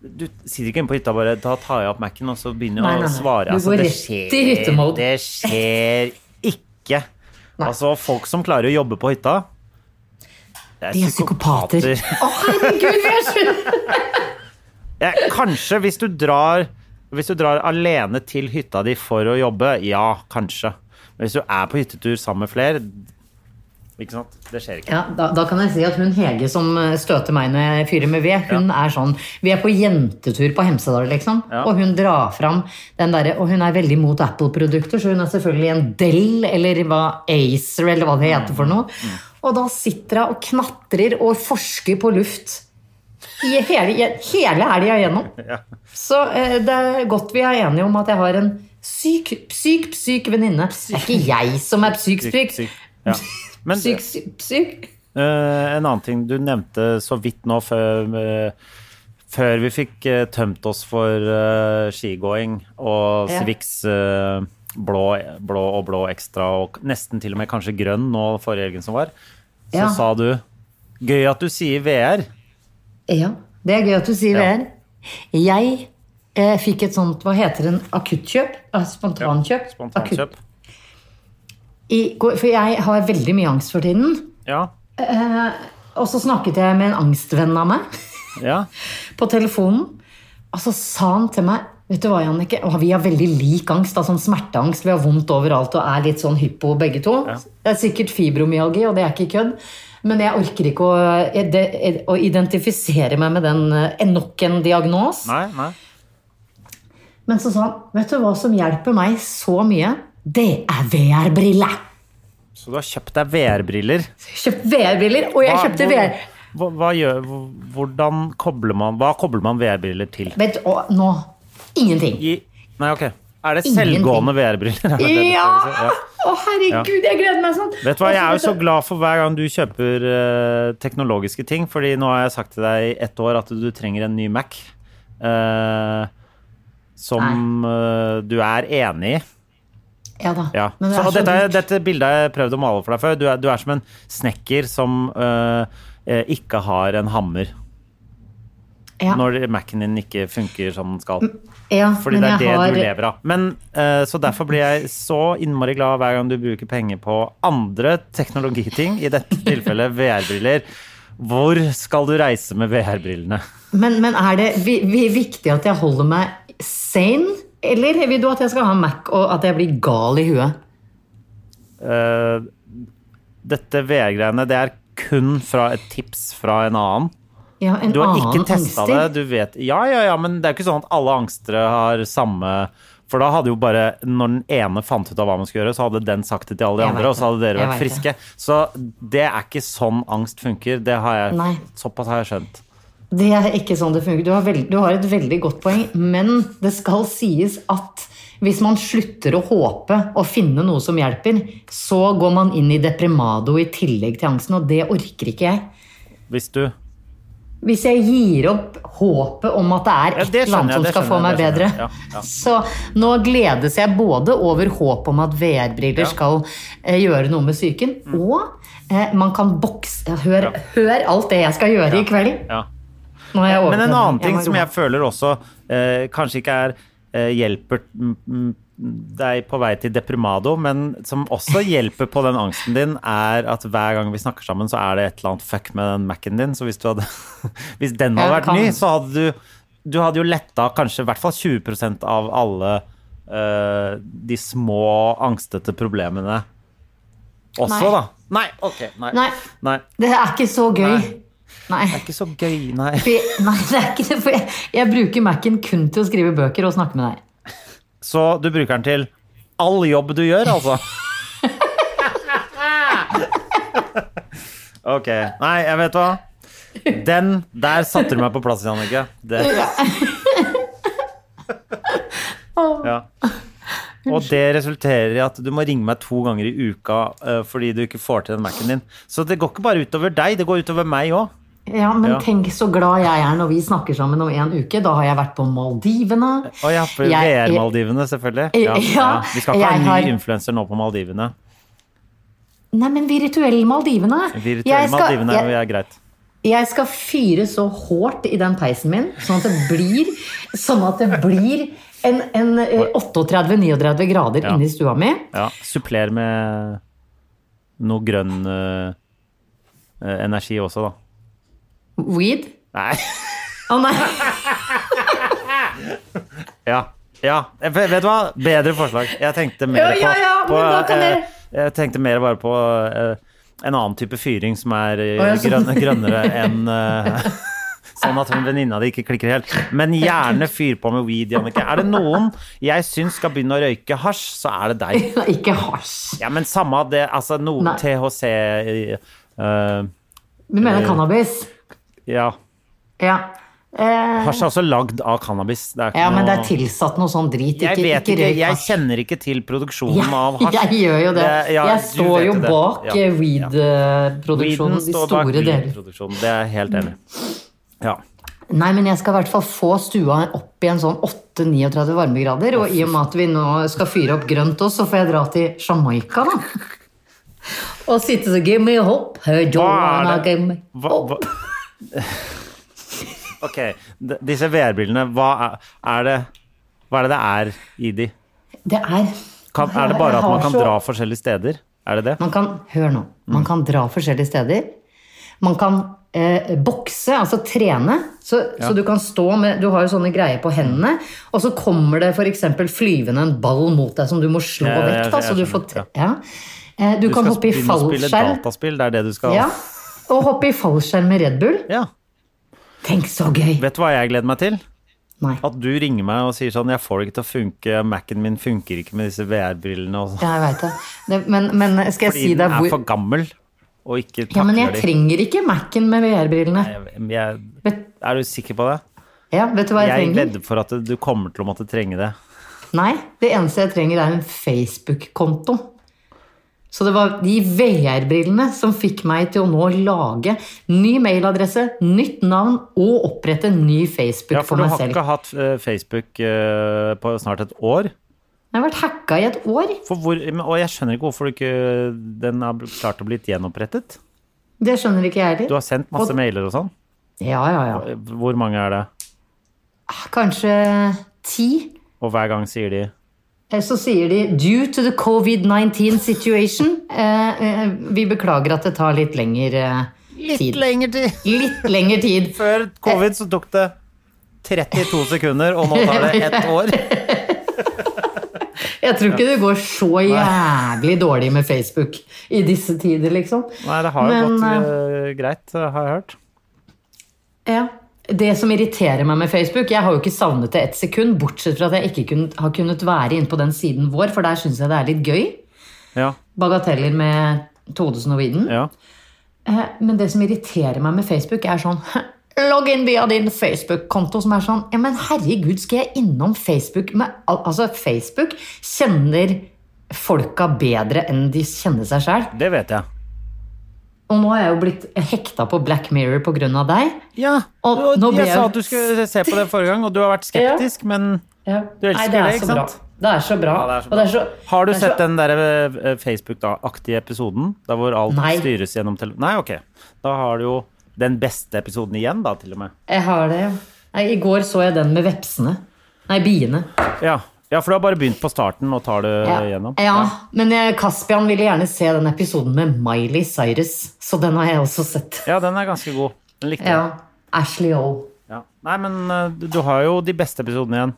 du, sitter ikke inne på hytta bare Da tar jeg opp Mac-en, og så begynner
Nei,
jeg
nei,
å
nei.
svare. Altså, det skjer, det skjer ikke.
Nei.
Altså, folk som klarer å jobbe på hytta det
De er psykopater. Å, herregud, vi er så
kanskje hvis du drar Hvis du drar alene til hytta di for å jobbe, ja, kanskje. Men hvis du er på hyttetur sammen med flere Ikke sant? Det skjer ikke.
ja, da, da kan jeg si at hun Hege som eh, støter meg når jeg fyrer med ved, hun er sånn Vi er på jentetur på Hemsedal, liksom.
Ja.
Og hun drar fram den derre Og hun er veldig mot Apple-produkter, så hun er selvfølgelig en Dell eller hva, Acer eller hva det heter for noe.
Mm,
Og da sitter hun og knatrer og forsker på luft. I hele, hele helga igjennom. Så eh, det er godt vi er enige om at jeg har en syk, syk, syk venninne. Det er ikke jeg som er syk, syk.
Syk. Ja. Men
Syk, syk, syk.
Uh, en annen ting du nevnte så vidt nå før uh, før vi fikk uh, tømt oss for uh, skigåing og
Ja.
Swix uh, blå, blå og blå ekstra, og nesten til og med kanskje grønn nå forrige helgen som var, så
Ja.
sa du Gøy at du sier VR.
Ja, det er gøy at du sier
Ja.
VR. Jeg eh, fikk et sånt, hva heter det, akuttkjøp? Eh, Spontankjøp?
Spontankjøp.
I, for jeg har veldig mye angst for tiden.
Ja.
Og så snakket jeg med en angstvenn av meg
ja.
på telefonen. Og så sa han til meg Vet du hva, Jannicke? Vi har veldig lik angst. da, sånn smerteangst. Vi har vondt overalt og er litt sånn hypo begge to. Det er sikkert fibromyalgi, og det er ikke kødd. Men jeg orker ikke å, å identifisere meg med den eh, nok en diagnos.
Nei, nei.
Men så sa han Vet du hva som hjelper meg så mye? Det er VR-briller.
Så du har kjøpt deg VR-briller.
Kjøpt VR-briller, og jeg
Hva-
kjøpte VR.
Hva, hva gjør, hvordan kobler man Hva kobler man VR-briller til?
Vet du, nå Ingenting.
I, nei, ok. Er det selvgående VR-briller? Er
Ja!
å? Ja.
oh, herregud, jeg gleder meg sånn.
Vet du hva, Jeg er jo så glad for hver gang du kjøper uh, teknologiske ting, fordi nå har jeg sagt til deg i ett år at du trenger en ny Mac. Uh, som uh, du er enig i.
Ja da.
Ja.
Men det
Så, dette, dette bildet har jeg prøvd å male for deg før. Du er, du er som en snekker som ikke har en hammer.
Ja,
Når Mac-en din ikke funker som den skal.
ja,
Fordi
men
det er det
har,
du lever av. Men, uh, så derfor blir jeg så innmari glad hver gang du bruker penger på andre teknologiting, i dette tilfellet VR-briller. Hvor skal du reise med VR-brillene?
Men, men er det vi, vi, viktig at jeg holder meg sane? Eller vil du at jeg skal ha Mac og at jeg blir gal i huet?
Uh, dette VR-greiene, det er kun fra et tips fra en annen.
Ja, en
Du har ikke testa det, du vet Ja, ja, ja, men det er ikke sånn at alle angstere har samme For da hadde jo bare Når den ene fant ut av hva man skulle gjøre, så hadde den sagt det til alle de
Jeg
andre, og så hadde dere vært
friske.
friske. Så det er ikke sånn angst funker. Det har jeg
Nei.
Såpass har jeg skjønt.
Det er ikke sånn det fungerer. Du har, veld, du har et veldig godt poeng, men det skal sies at hvis man slutter å håpe og finne noe som hjelper, så går man inn i deprimado i tillegg til angsten, og det orker ikke jeg.
Hvis du
Hvis jeg gir opp håpet om at det er et eller annet som skal få meg bedre.
Ja, ja.
så nå gledes jeg både over håpet om at VR-briller
Ja.
skal eh, gjøre noe med psyken,
Mm.
og eh, man kan bokse hør, hør alt det jeg skal gjøre i kveld.
Men en annen ting som jeg føler også eh, kanskje ikke er eh, hjelper deg på vei til deprimado, men som også hjelper på den angsten din, er at hver gang vi snakker sammen, så er det et eller annet fuck med den Mac-en din. Så hvis, du hadde, hvis den hadde vært ny, så hadde du Du hadde jo letta kanskje i hvert fall 20% av alle uh, de små angstete problemene også,
Nei.
da. Nei, ok. Nei.
Nei,
Nei.
det er ikke så gøy. Nei.
Det er ikke så gøy, nei.
For jeg, nei, det er ikke det. For jeg, jeg bruker Mac-en kun til å skrive bøker og snakke med deg.
Så du bruker den til all jobb du gjør, altså? ok. Nei, jeg vet hva. Den Der satte du meg på plass, Jannicke. Det. Ja. Og det resulterer i at du må ringe meg to ganger i uka eh, fordi du ikke får til den Mac-en din. Så det går ikke bare utover deg, det går utover meg òg.
Ja, men
Ja.
tenk så glad jeg er når vi snakker sammen om en uke. Da har jeg vært på Maldivene.
Å ja,
Jeg-
VR-Maldivene, selvfølgelig.
Ja,
Vi skal ikke ha en ny
har-
influenser nå på Maldivene.
Nei, men virtuelle Maldivene.
Virtuelle
skal-
Maldivene
jeg-
er greit.
Jeg skal fyre så hårdt i den peisen min, sånn at det blir, sånn at det blir en, en eh, 38-39 grader
Ja.
inni stua mi.
Ja, suppler med noe grønn eh, eh, energi også, da.
Weed.
Nei.
Å nei!
Ja. ja. Vet du hva? Bedre forslag. Jeg tenkte mer
Ja, ja, ja,
på, på
kan
eh, Jeg tenkte mer bare på uh, en annen type fyring som er eh, grønn, grønnere enn uh, Sånn at venninna di ikke klikker helt. Men gjerne fyr på med weed, Jannicke. Er det noen jeg syns skal begynne å røyke hasj, så er det deg.
Ikke hasj.
Ja, men samme det. Altså, noe. THC uh,
Du mener cannabis?
Ja.
Ja. Eh,
Hasj er også lagd av cannabis. Det ikke
ja, men det er tilsatt noe sånn drit.
Jeg vet ikke, jeg kjenner ikke til produksjonen av hasj.
Jeg gjør jo det.
ja,
jeg står jo
det.
bak
Ja,
eh, weed-produksjonen
Ja. De
store deler.
Det er jeg helt enig. Ja.
Nei, men jeg skal i hvert fall få stua opp i en sånn 8-39 varmegrader. Og i og med at vi nå skal fyre opp grønt også, så får jeg dra til Jamaica, da. Og sitte så Give me Joanna,
Hva er det? Hva, hva? Ok, d- disse VR-brillene, hva er, er det Hva er det det er i de?
Det er
Kan, er det bare at man kan dra forskjellige steder? Er det det?
Man kan, hør nå, man kan dra forskjellige steder. Man kan eh, bokse, altså trene. Så,
Ja.
så du kan stå med Du har jo sånne greier på hendene, og så kommer det f.eks. flyvende en ball mot deg som du må slå
Ja,
vekk. Da, så du får ja. Eh, Du,
Du
kan
skal
hoppe i
begynne å spille dataspill, det er det du skal
Ja, og hoppe i fallskjerm med Red Bull.
Ja.
Tenk så gøy!
Vet du hva jeg gleder meg til?
Nei,
At du ringer meg og sier sånn Jeg får det ikke til å funke, Mac-en min funker ikke med disse VR-brillene. og sånn.
jeg veit det. det. Men, men skal jeg
Fordi
si
den er for gammel og ikke
Ja, men jeg
de.
trenger ikke Mac-en med VR-brillene.
Jeg- jeg- Er du sikker på det?
ja, vet du hva jeg,
Jeg
trenger?
vedder for at du kommer til å måtte trenge det.
Nei, det eneste jeg trenger er en Facebook-konto. Så det var de VR-brillene som fikk meg til å nå lage ny mailadresse, nytt navn og opprette ny Facebook
Ja,
for
for du har ikke hatt eh, Facebook eh, på snart et år.
Jeg har vært hacka i et år.
For hvor, og jeg skjønner ikke hvorfor ikke den har klart å bli gjenopprettet.
Det skjønner ikke jeg
Du har sendt masse
Og-
mailer og sånn.
Ja, ja, ja.
Hvor mange er det?
Kanskje ti.
Og hver gang sier de
Så sier de 'due to the covid-19 situation'. Eh, eh, vi beklager at det tar litt lengre tid.
Litt lengre tid!
Litt lengre tid.
Før covid så tok det 32 sekunder, og nå tar det ett år.
Jeg tror ikke det går så jævlig dårlig med Facebook i disse tider, liksom.
Nei, det har jo
Men,
gått uh, greit, har jeg hørt.
Ja. Det som irriterer meg med Facebook Jeg har jo ikke savnet det ett sekund, bortsett fra at jeg ikke kun, har kunnet være inne på den siden vår, for der syns jeg det er litt gøy.
Ja,
Bagateller med Todesen og Widen.
ja.
Eh, Men det som irriterer meg med Facebook, er sånn Logg inn via din Facebook-konto, som er sånn Ja, men herregud, skal jeg innom Facebook med al- Altså, Facebook kjenner folka bedre enn de kjenner seg sjøl.
Det vet jeg.
Og nå er jeg jo blitt hekta på Black Mirror av deg.
Ja,
Og
og jeg
jeg-
sa at du skulle se på det forrige gang, og du har vært skeptisk, men
Ja.
Du elsker
Nei, det,
det, ikke
sant? bra. Det er så bra.
Ja, det er så
det er så,
Har du sett
så-
den der eh, Facebook-aktige episoden? Der hvor alt
Nei.
styres gjennom telefon... Nei, ok. Da har du jo den beste episoden igjen, da, til og med.
Jeg har det. Nei, I går så jeg den med vepsene. Nei, biene.
Ja, ja for du har bare begynt på starten og tar det
Ja,
gjennom?
ja. men jeg, Kaspian ville gjerne se den episoden med Miley Cyrus, så den har jeg også sett.
Ja, den er ganske god. Den likte jeg.
Ja, Ashley O.
Ja. Nei, men eh, du, har jo de beste episodene igjen.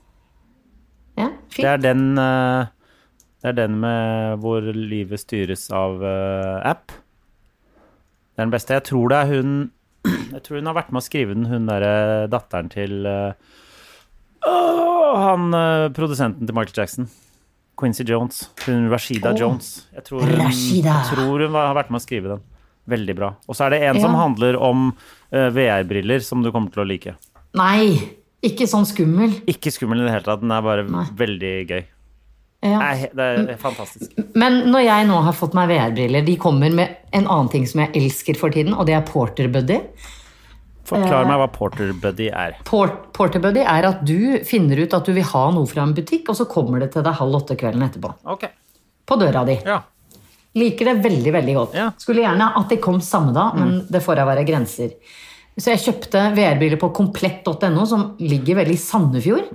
Ja,
Det
fint.
er den eh, Det er den med hvor livet styres av eh, app. Det er den beste. Jeg tror det er hun Jeg tror hun har vært med å skrive den, hun derre datteren til åh, Han eh, produsenten til Michael Jackson. Quincy Jones. Hun Rashida
oh.
Jones. Jeg tror hun,
Rashida.
jeg tror hun har vært med å skrive den. Veldig bra. Og så er det en
Ja.
som handler om eh, VR-briller, som du kommer til å like.
Nei, ikke sånn skummel.
Ikke skummel i det hele tatt, den er bare
Nei.
veldig gøy.
Ja.
Nei, det er fantastisk.
Men når jeg nå har fått meg VR-briller, de kommer med en annen ting som jeg elsker for tiden, og det er Porter Buddy.
Forklar meg hva Porter Buddy er.
Port, Porter Buddy er at du finner ut at du vil ha noe fra en butikk, og så kommer det til deg halv åtte kvelden etterpå.
Ok.
På døra di.
Ja.
Liker det veldig, veldig godt.
Ja.
Skulle gjerne at de kom samme dag, men det får da være grenser. Så jeg kjøpte VR-briller på komplett.no, som ligger veldig i Sandefjord.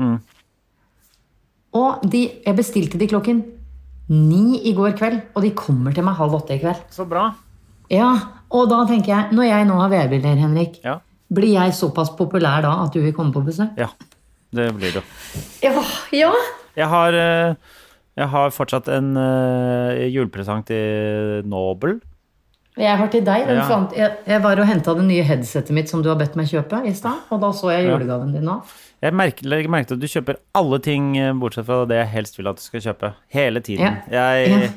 Og de, jeg bestilte de klokken ni i går kveld, og de kommer til meg halv åtte i kveld.
Så bra.
Ja, og da tenker jeg, når jeg nå har VR-briller, Henrik,
Ja.
Blir jeg såpass populær da at du vil komme på besøk?
Ja, det blir det.
Ja, ja.
Jeg har, eh, jeg har fortsatt en eh, julepresang til Nobel.
Jeg har til deg. Den
Ja.
fant, jeg, jeg var og henta det nye headsetet mitt som du har bedt meg kjøpe i stad, og da så jeg
Ja.
julegaven din nå.
Jeg merker, legger merke til at du kjøper alle ting eh, bortsett fra det jeg helst vil at du skal kjøpe. Hele tiden. Jeg,
Ja.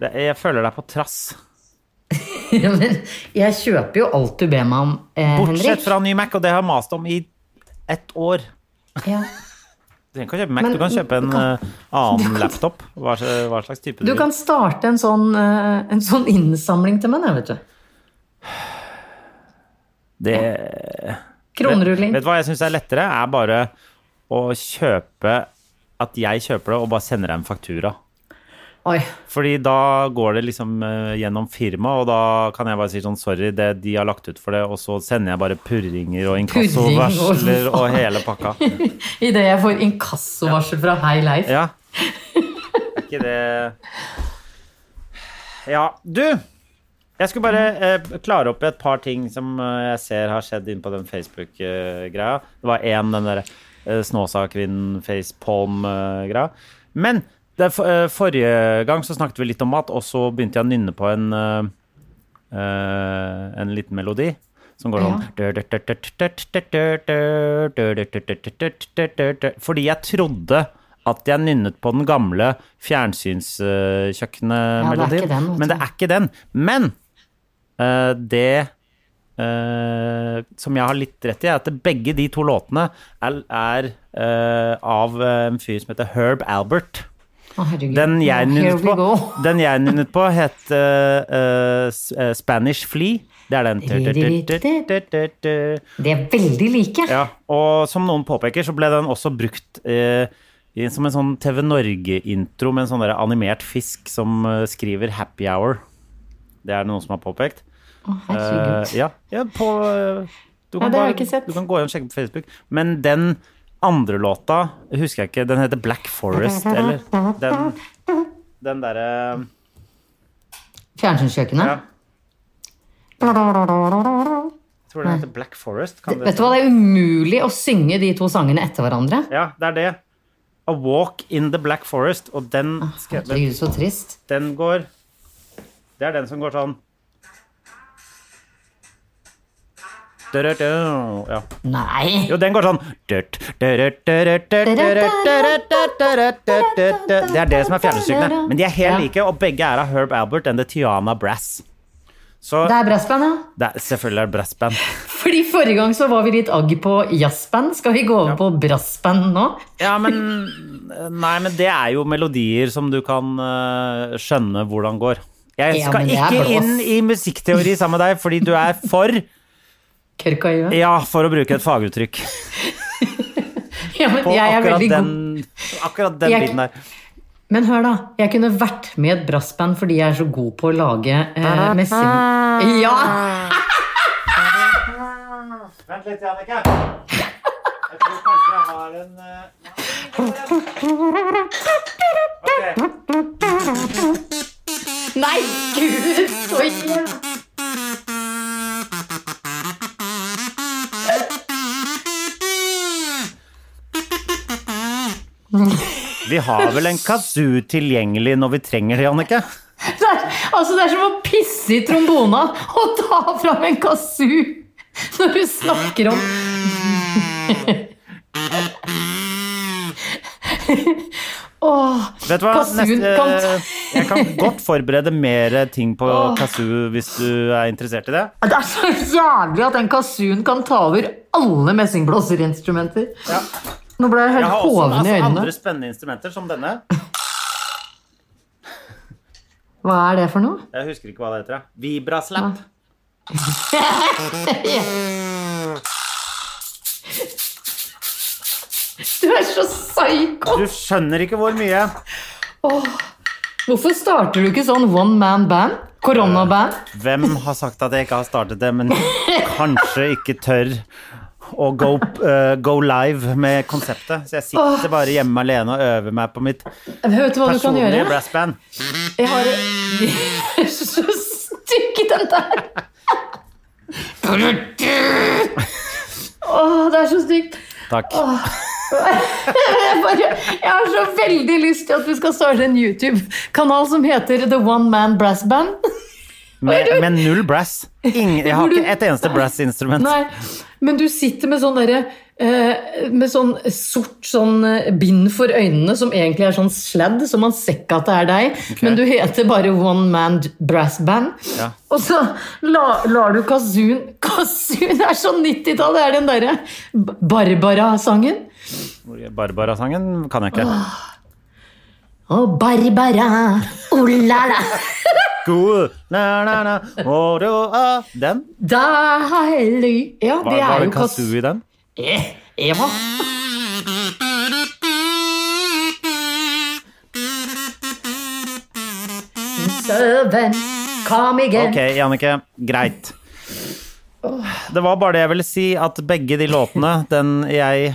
det, jeg føler deg på trass.
Ja, men jeg kjøper jo alt du ber meg om, eh,
Bortsett
Henrik.
fra ny Mac, og det har jeg mast om i ett år.
Ja.
Du kan kjøpe Mac,
Men
du kan kjøpe en
kan-
uh, annen laptop. Hva, hva slags type
Du
vil.
kan starte en sånn, uh, en sånn innsamling til meg, jeg, vet du.
Det
Kronerulling.
Vet du hva jeg syns er lettere? Er bare å kjøpe At jeg kjøper det og bare sender deg en faktura.
Oi.
Fordi da går det liksom eh, gjennom firma, og da kan jeg bare si sånn sorry, det, de har lagt ut for det, og så sender jeg bare purringer og inkassovarsler
og-
og hele pakka.
Idet jeg får inkassovarsel fra Hei Leif.
Ja. Ikke det Ja, du! Jeg skulle bare eh, klare opp i et par ting som eh, jeg ser har skjedd inn på den Facebook-greia. Det var én, den derre eh, Snåsa-kvinnen facepalm-greia. Men det, eh, forrige gang så snakket vi litt om mat, og så begynte jeg å nynne på en, eh, eh, en liten melodi. Som går sånn Fordi jeg trodde at jeg nynnet på den gamle
fjernsynskjøkkenmelodien. Ja,
men det er ikke den. Men uh, det uh, som jeg har litt rett i, er at begge de to låtene er, er uh, av en fyr som heter Herb Albert. Den jeg nynnet på, den jeg nynnet på het uh, eh, Spanish Flea. Det er den.
De er veldig like.
Ja, og som noen påpeker, så ble den også brukt uh, som en sånn TV Norge-intro med en sånn animert fisk som skriver 'Happy Hour'. Det er det noen som har påpekt.
Å, herregud.
Eh, ja, ja, på du kan,
har
bare, du kan gå inn og sjekke på Facebook. Men den andre låta husker jeg ikke. Den heter Black Forest, eller den, den derre
Fjernsynskjøkkenet.
ja, Jeg tror den heter Black Forest. Kan det
Vet du hva, det er umulig å synge de to sangene etter hverandre.
Ja, det er det. A Walk in the Black Forest, og den, den,
Herregud, så trist.
den går Det er den som går sånn Ja.
Nei!
Jo, den går sånn Det er det som er fjernsynsstykkene. Men de er helt like, og begge er av Herb Albert and the Tiana Brass. Så
Det er brassband, ja.
det er, selvfølgelig er det brassband.
Fordi Forrige gang så var vi litt agg på jazzband. Skal vi gå over på brassband nå?
Ja, men Nei, men det er jo melodier som du kan uh, skjønne hvordan går. Jeg skal
ja,
ikke inn i musikkteori sammen med deg, fordi du er for
Kørka i huet?
Ja, for å bruke et faguttrykk.
Ja, men
På
jeg er
veldig
veldig god.
den, akkurat den
Jeg-
biten der.
Men hør, da. Jeg kunne vært med i et brassband fordi jeg er så god på å lage eh, messing... Ja!
Vent litt, Jannicke. Jeg tror kanskje jeg har en
Nei, gud! Så
Vi har vel en kazoo tilgjengelig når vi trenger det, Jannicke?
Det er, altså, det er som å pisse i trombona og ta fram en kazoo når du snakker om Åh,
Vet du hva? Neste,
kan-
jeg kan godt forberede mer ting på kazoo hvis du er interessert i det.
Det er så jævlig at den kazooen kan ta over alle messingblåserinstrumenter. Nå ble jeg helt
har også
øynene. Jeg
har
også
andre spennende instrumenter, som denne.
Hva er det for noe?
Jeg husker ikke hva det heter. Vibraslap.
Du er så psycho!
Du skjønner ikke hvor mye.
Hvorfor starter du ikke sånn one man band? Koronaband?
Hvem har sagt at jeg ikke har startet det, men kanskje ikke tør å go, uh, go live med konseptet. Så jeg sitter bare hjemme alene og øver meg på mitt personlige brassband.
Jeg har Så stygg den der! Åh, det er så stygt.
Takk.
Jeg, bare, jeg har så veldig lyst til at vi skal starte en YouTube-kanal som heter The One Man Brass Band.
Med, med null brass. Ingen, jeg har ikke et eneste brass-instrument.
Men du sitter med sånn derre eh, Med sånn sort sånn eh, bind for øynene som egentlig er sånn sladd, så man ser ikke at det er deg. Men du heter bare One Man Brass Band.
Ja.
Og så la, lar du Kazun Kazun er sånn 90-tall! Det er den derre Barbara-sangen.
Barbara-sangen kan jeg ikke.
Å, Barbara, oh la la.
God, na, na, na, å, du, ah. Den?
Deilig Ja,
Var,
det
var
er
det
jo
kazoo i den?
Eh, Eva. Søven, kom igjen.
Ok, Jannicke. Greit. Det var bare det jeg ville si, at begge de låtene den jeg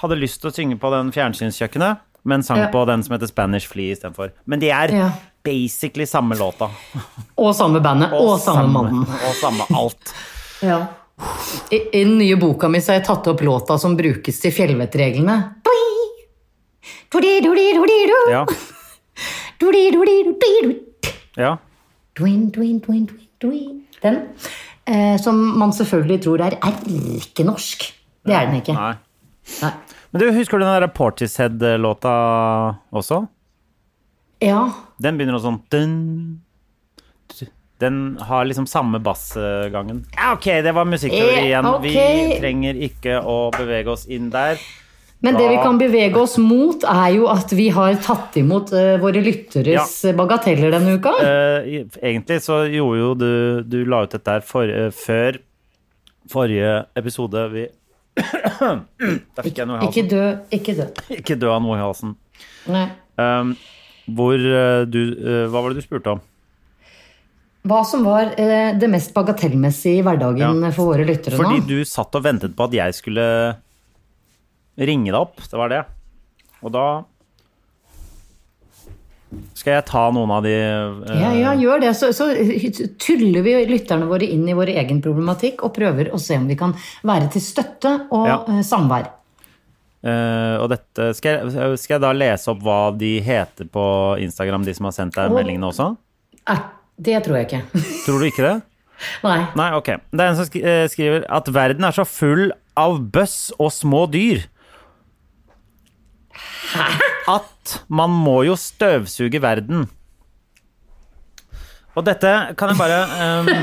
hadde lyst til å synge på den fjernsynskjøkkenet, men sang
Ja.
på den som heter Spanish Flea istedenfor. Men de er
Ja.
basically samme låta.
Og samme bandet, og, samme mannen.
Og samme alt.
Ja. I, I den nye boka mi så har jeg tatt opp låta som brukes til fjellvettreglene.
Ja. ja.
Twin, twin, twin, twin, twin. Den. Eh, som man selvfølgelig tror er erkenorsk. Det er den ikke.
Nei.
Nei.
Men du, husker du den der Portishead-låta også?
Ja.
Den begynner også sånn dun, Den har liksom samme bassgangen. Ja, ok, det var musikkteori
Eh,
igjen.
Okay.
Vi trenger ikke å bevege oss inn der.
Men det vi kan bevege oss mot, er jo at vi har tatt imot uh, våre lytteres bagateller denne uka.
Uh, egentlig så gjorde jo du Du la ut dette her for, uh, før forrige episode vi Da fikk jeg noe i
Ikke dø, ikke dø.
Ikke dø av noe i halsen.
Nei.
Um, hvor eh, du uh, Hva var det du spurte om?
Hva som var uh, det mest bagatellmessige i hverdagen
Ja.
for våre lyttere
Fordi
nå?
du satt og ventet på at jeg skulle ringe deg opp. Det var det. Og da skal jeg ta noen av de uh...
Ja, ja, gjør det. Så, så tuller vi lytterne våre inn i vår egen problematikk og prøver å se om vi kan være til støtte og
Ja.
uh, samvær.
Uh, og dette skal jeg, skal jeg da lese opp hva de heter på Instagram, de som har sendt deg
og,
meldingene også?
Nei, det tror jeg ikke.
Tror du ikke det?
Nei.
Nei, ok. Det er en som skriver at verden er så full av bøss og små dyr. At man må jo støvsuge verden. Og dette kan jeg bare um...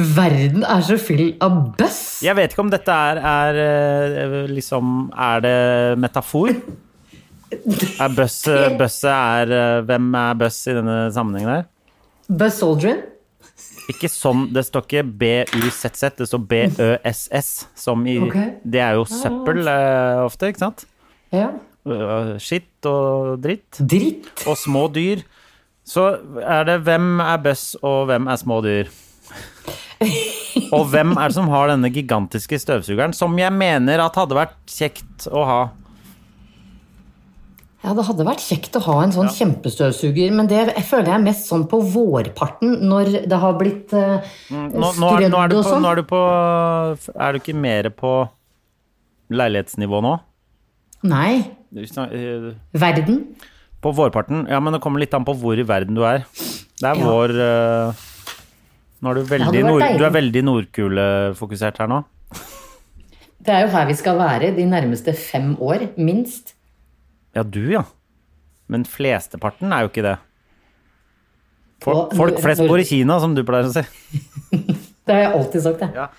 Verden er så full av bøss.
Jeg vet ikke om dette er, er eh, liksom Er det metafor? Er bøss Bøsset er eh, Hvem er bøss i denne sammenhengen her?
Buzz Aldrin.
Ikke sånn, Det står ikke BUZZ, det står BØSS. Som i
okay.
Det er jo søppel eh, ofte, ikke sant?
Ja.
Øh, Skitt og dritt.
Dritt.
Og små dyr. Så er det hvem er bøss, og hvem er små dyr? Og hvem er det som har denne gigantiske støvsugeren, som jeg mener at hadde vært kjekt å ha?
Ja, det hadde vært kjekt å ha en sånn kjempestøvsuger, men det jeg føler jeg er mest sånn på vårparten, når det har blitt uh,
Nå, nå, er, nå, er,
og sånn.
nå er du på Er du ikke mer på leilighetsnivå nå?
Nei.
Øh,
Verden.
På vårparten? Ja, men det kommer litt an på hvor i verden du er. Det er
Ja.
vår uh, Nå er du veldig, nord, du er veldig nordkulefokusert her nå.
Det er jo her vi skal være de nærmeste fem år, minst.
Ja, du, ja. Men flesteparten er jo ikke det. Folk, folk flest bor i Kina, som du pleier å si.
Det har jeg alltid sagt, jeg.
Ja.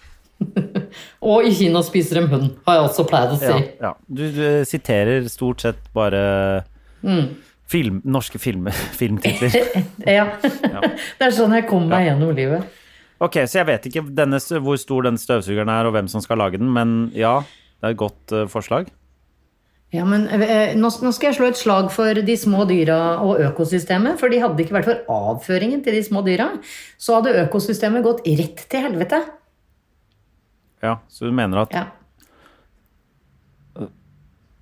Og i Kina spiser de hund, har jeg også pleid å si.
Ja, ja. Du, du siterer stort sett bare
Mm.
film, norske film, filmtitler.
Ja. Det er sånn jeg kommer meg gjennom livet.
Ok, så jeg vet ikke denne, hvor stor den støvsugeren er, og hvem som skal lage den, men ja, det er et godt uh, forslag.
Ja, men eh, nå, nå skal jeg slå et slag for de små dyra og økosystemet. For de hadde det ikke vært for avføringen til de små dyra, så hadde økosystemet gått rett til helvete.
Ja, så du mener at
Ja.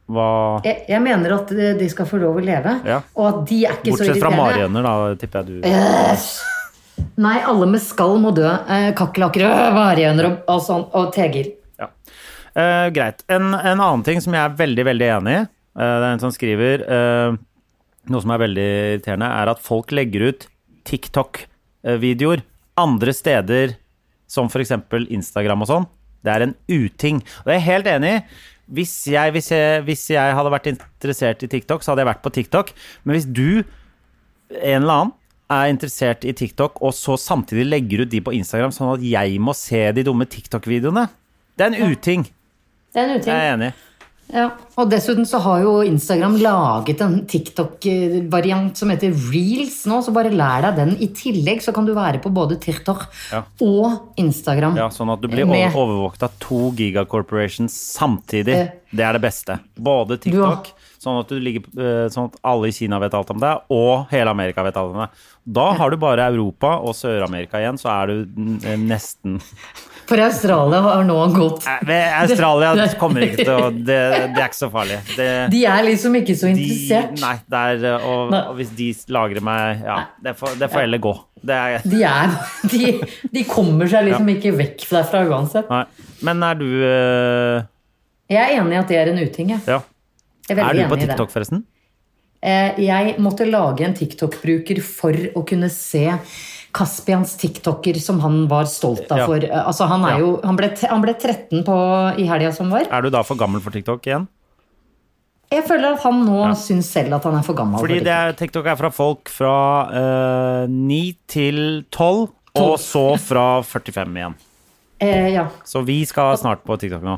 hva
Jeg, jeg mener at eh, de skal få lov å leve,
Ja.
og at de er ikke så
Bortsett fra
irriterende.
marihøner, da, tipper jeg du
Æsj! Nei, alle med skall må dø. Eh, Kakerlakker marihøner og, og, sånn, og teger.
Ja. Eh, greit. En, en annen ting som jeg er veldig, veldig enig i, uh, det er en som skriver uh, Noe som er veldig irriterende, er at folk legger ut TikTok-videoer andre steder, som f.eks. Instagram og sånn. Det er en uting. Og jeg er helt enig. Hvis jeg, hvis, jeg, hvis jeg hadde vært interessert i TikTok, så hadde jeg vært på TikTok. Men hvis du, en eller annen, er interessert i TikTok, og så samtidig legger ut de på Instagram, sånn at jeg må se de dumme TikTok-videoene Det er en uting.
Det er en uting.
Jeg er enig.
Ja, og dessuten så har jo Instagram laget en TikTok-variant som heter Reels nå, så bare lær deg den. I tillegg så kan du være på både TikTok
Ja.
og Instagram.
Ja, Sånn at du blir
Med-
over overvåket av to gigacorporations samtidig.
Eh.
Det er det beste. Både
TikTok, har-
sånn at, du ligger, eh, sånn at alle i Kina vet alt om deg, og hele Amerika vet alt om deg. Da har du bare Europa og Sør-Amerika igjen, så er du eh, nesten
For Australia har nå gått
Eh, Australia kommer ikke til å Det, det er ikke så farlig. Det,
De er liksom ikke så
de,
interessert.
nei, det er, eh, og, og hvis de lagrer meg Ja, det får, det får heller gå. Det er
De, er, de, de kommer seg liksom ikke vekk derfra uansett.
Nei. Men er du uh...
Jeg er enig i at det er en uting. Jeg.
Ja.
Jeg er
Er du på. TikTok, forresten?
Eh, Jeg måtte lage en TikTok-bruker for å kunne se Kaspians TikToker som han var stolt av
Ja.
for. eh, Altså, han, er
Ja.
jo, han, ble, han ble 13 på, i helga som var.
Er du da for gammel for TikTok igjen?
Jeg føler at han nå syns selv at han er for gammel.
Fordi
for
det
TikTok.
er, TikTok er fra folk fra uh, 9 til 12, og så fra 45 igjen.
Eh, ja.
Så vi skal snart på TikTok nå.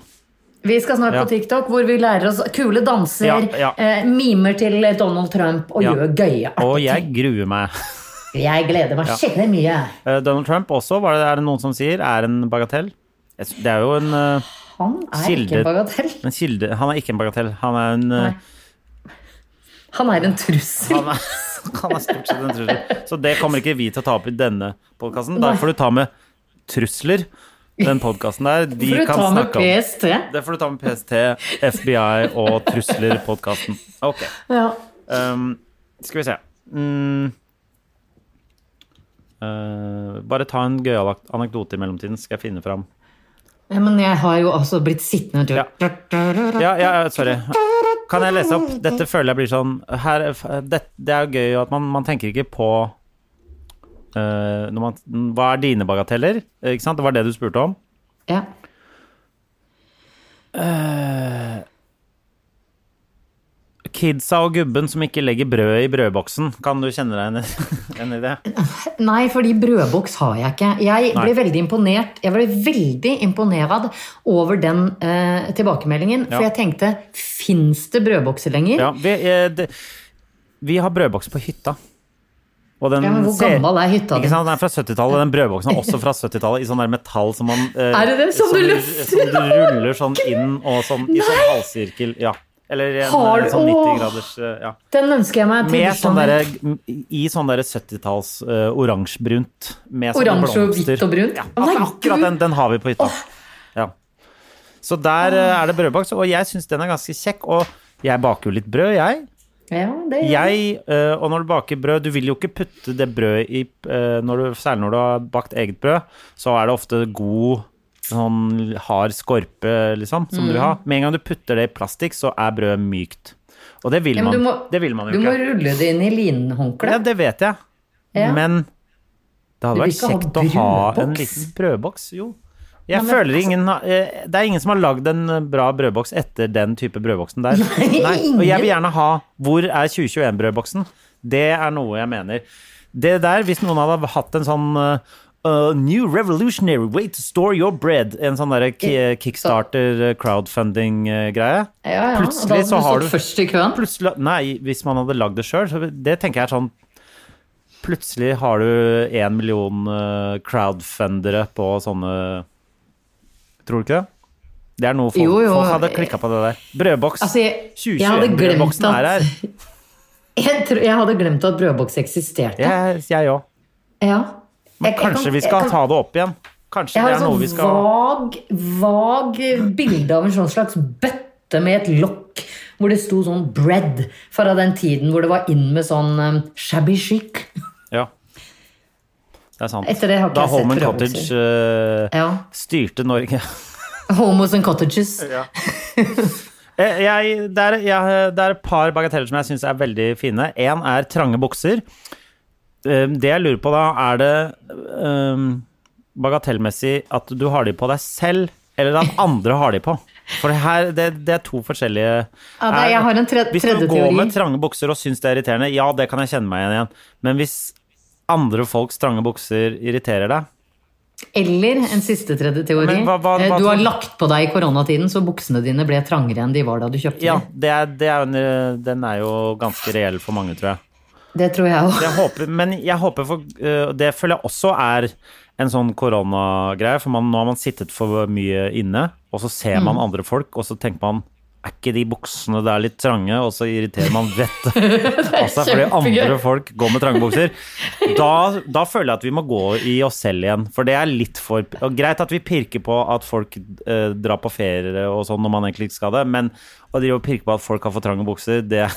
Vi skal snart
Ja.
på TikTok, hvor vi lærer oss kule danser,
Ja, ja.
Eh, mimer til Donald Trump og
Ja.
gjør gøye artige
Og jeg gruer meg.
Jeg gleder meg skikkelig mye.
Eh, Donald Trump også, var det, er det noen som sier, er en bagatell. Det er jo en, uh,
Han er
Kilde-
ikke en bagatell.
en kilde Han er ikke en bagatell. Han er en
uh, Han er en trussel.
han er, han er stort sett en trussel. Så det kommer ikke vi til å ta opp i denne podkasten. Da får du ta med trusler. Den podkasten der. De kan snakke om
PST.
Det får du ta med PST, FBI og Trusler-podkasten. Ok.
Ja.
Um, skal vi se. Mm. Eh, bare ta en gøyal anekdote i mellomtiden, skal jeg finne fram.
Ja, men jeg har jo også blitt sittende
Ja. Ja, ja, sorry. Kan jeg lese opp? Dette føler jeg blir sånn her, det, det er gøy at man, man tenker ikke på uh, når man, Hva er dine bagateller? Ikke sant? Det var det du spurte om.
Ja.
Kidsa og gubben som ikke legger brødet i brødboksen. Kan du kjenne deg igjen i det?
Nei, fordi brødboks har jeg ikke. Jeg ble
Nei.
veldig imponert Jeg ble veldig imponert over den eh, tilbakemeldingen. For
Ja.
jeg tenkte, fins det brødbokser lenger?
Ja, vi, eh, det, vi har brødboks på hytta.
Ja, men hvor
ser-
gammel er hytta di?
Den er fra 70-tallet. Den brødboksen er også fra 70-tallet, i sånn der metall som man eh,
Er det det? Som du
du-
løfter?
Som du ruller sånn inn og sånn i sånn halvsirkel. Ja. Eller en
Har
eh, sånn 90
Åh!
graders eh, ja.
Den ønsker jeg meg til
sånn
bursdagen min.
I sånn derre 70-talls uh, oransjebrunt. Med
Oransje og hvitt og brunt?
Ja, akkurat den, den har vi på hytta. Ja. Så der uh, er det brødboks, og jeg syns den er ganske kjekk. Og jeg baker jo litt brød, jeg.
Ja, det
Jeg, eh, og når du baker brød, du vil jo ikke putte det brødet i eh, når du, Særlig når du har bakt eget brød, så er det ofte god sånn hard skorpe, liksom, som du
Mm.
ha. Med en gang du putter det i plastikk, så er brødet mykt. Og det vil,
Ja,
man,
du må,
det vil man jo
du må rulle det inn i linhåndkle.
Ja, det vet jeg.
Ja.
Men det hadde vært
kjekt ha
å ha en liten brødboks, jo. Jeg
Nei,
føler
altså-
ingen eh, Det er ingen som har lagd en eh, bra brødboks etter den type brødboksen der.
Nei,
Og jeg vil gjerne ha Hvor er 2021-brødboksen? Det er noe jeg mener. Det der, hvis noen hadde hatt en sånn uh, New revolutionary way to store your bread. En sånn derre kickstarter uh, crowdfunding-greie.
Ja, ja.
Plutselig så har du
først i køen.
Nei, hvis man hadde lagd det sjøl, så det tenker jeg er sånn Plutselig har du én million eh, crowdfundere på sånne Tror du ikke det? Det er noe folk,
Jo, jo.
folk hadde klikka på det der. Brødboks.
Altså, jeg, jeg hadde glemt
2021-brødboksen er her.
jeg, tror, jeg hadde glemt at brødboks eksisterte.
Jeg òg.
Ja.
Men
Jeg- jeg
kanskje
kan-
vi skal
kan-
ta det opp igjen? Kanskje
Jeg
det
har
er noe
sånn
vi skal
vag, vag bilde av en sånn slags bøtte med et lokk hvor det sto sånn 'bread' fra den tiden hvor det var inn med sånn um, shabby chic.
Ja. Det er sant.
Etter det har ikke
da
jeg and
Holmen. Cottage uh,
Ja.
styrte Norge.
Homos and cottages.
Eh, Jeg, det, er, jeg, det er et par bagateller som jeg syns er veldig fine. Én er trange bukser. Eh, Det jeg lurer på da, er det um, bagatellmessig at du har de på deg selv, eller at andre har de på? For det her, det, det er to forskjellige
Ja, det- jeg har en tre-
Hvis du går
teori.
med trange bukser og syns det er irriterende, ja, det kan jeg kjenne meg igjen igjen. Men hvis andre folks trange bukser irriterer deg
Eller en siste tredje teori.
Men hva- hva-
Eh,
hva
du har lagt på deg i koronatiden, så buksene dine ble trangere enn de var da du kjøpte
Ja,
dem.
det er, er, den er jo ganske reell for mange, tror jeg.
Det tror jeg òg.
men jeg håper for øh, Det føler jeg også er en sånn koronagreie, for man, nå har man sittet for mye inne, og så ser man
Mm.
andre folk, og så tenker man er ikke de buksene der litt trange, og så irriterer man vettet av seg fordi andre folk går med trange bukser. Da, da føler jeg at vi må gå i oss selv igjen, for det er litt for Greit at vi pirker på at folk eh, drar på ferie og sånn når man egentlig ikke skal det, men å drive og pirke på at folk har for trange bukser, det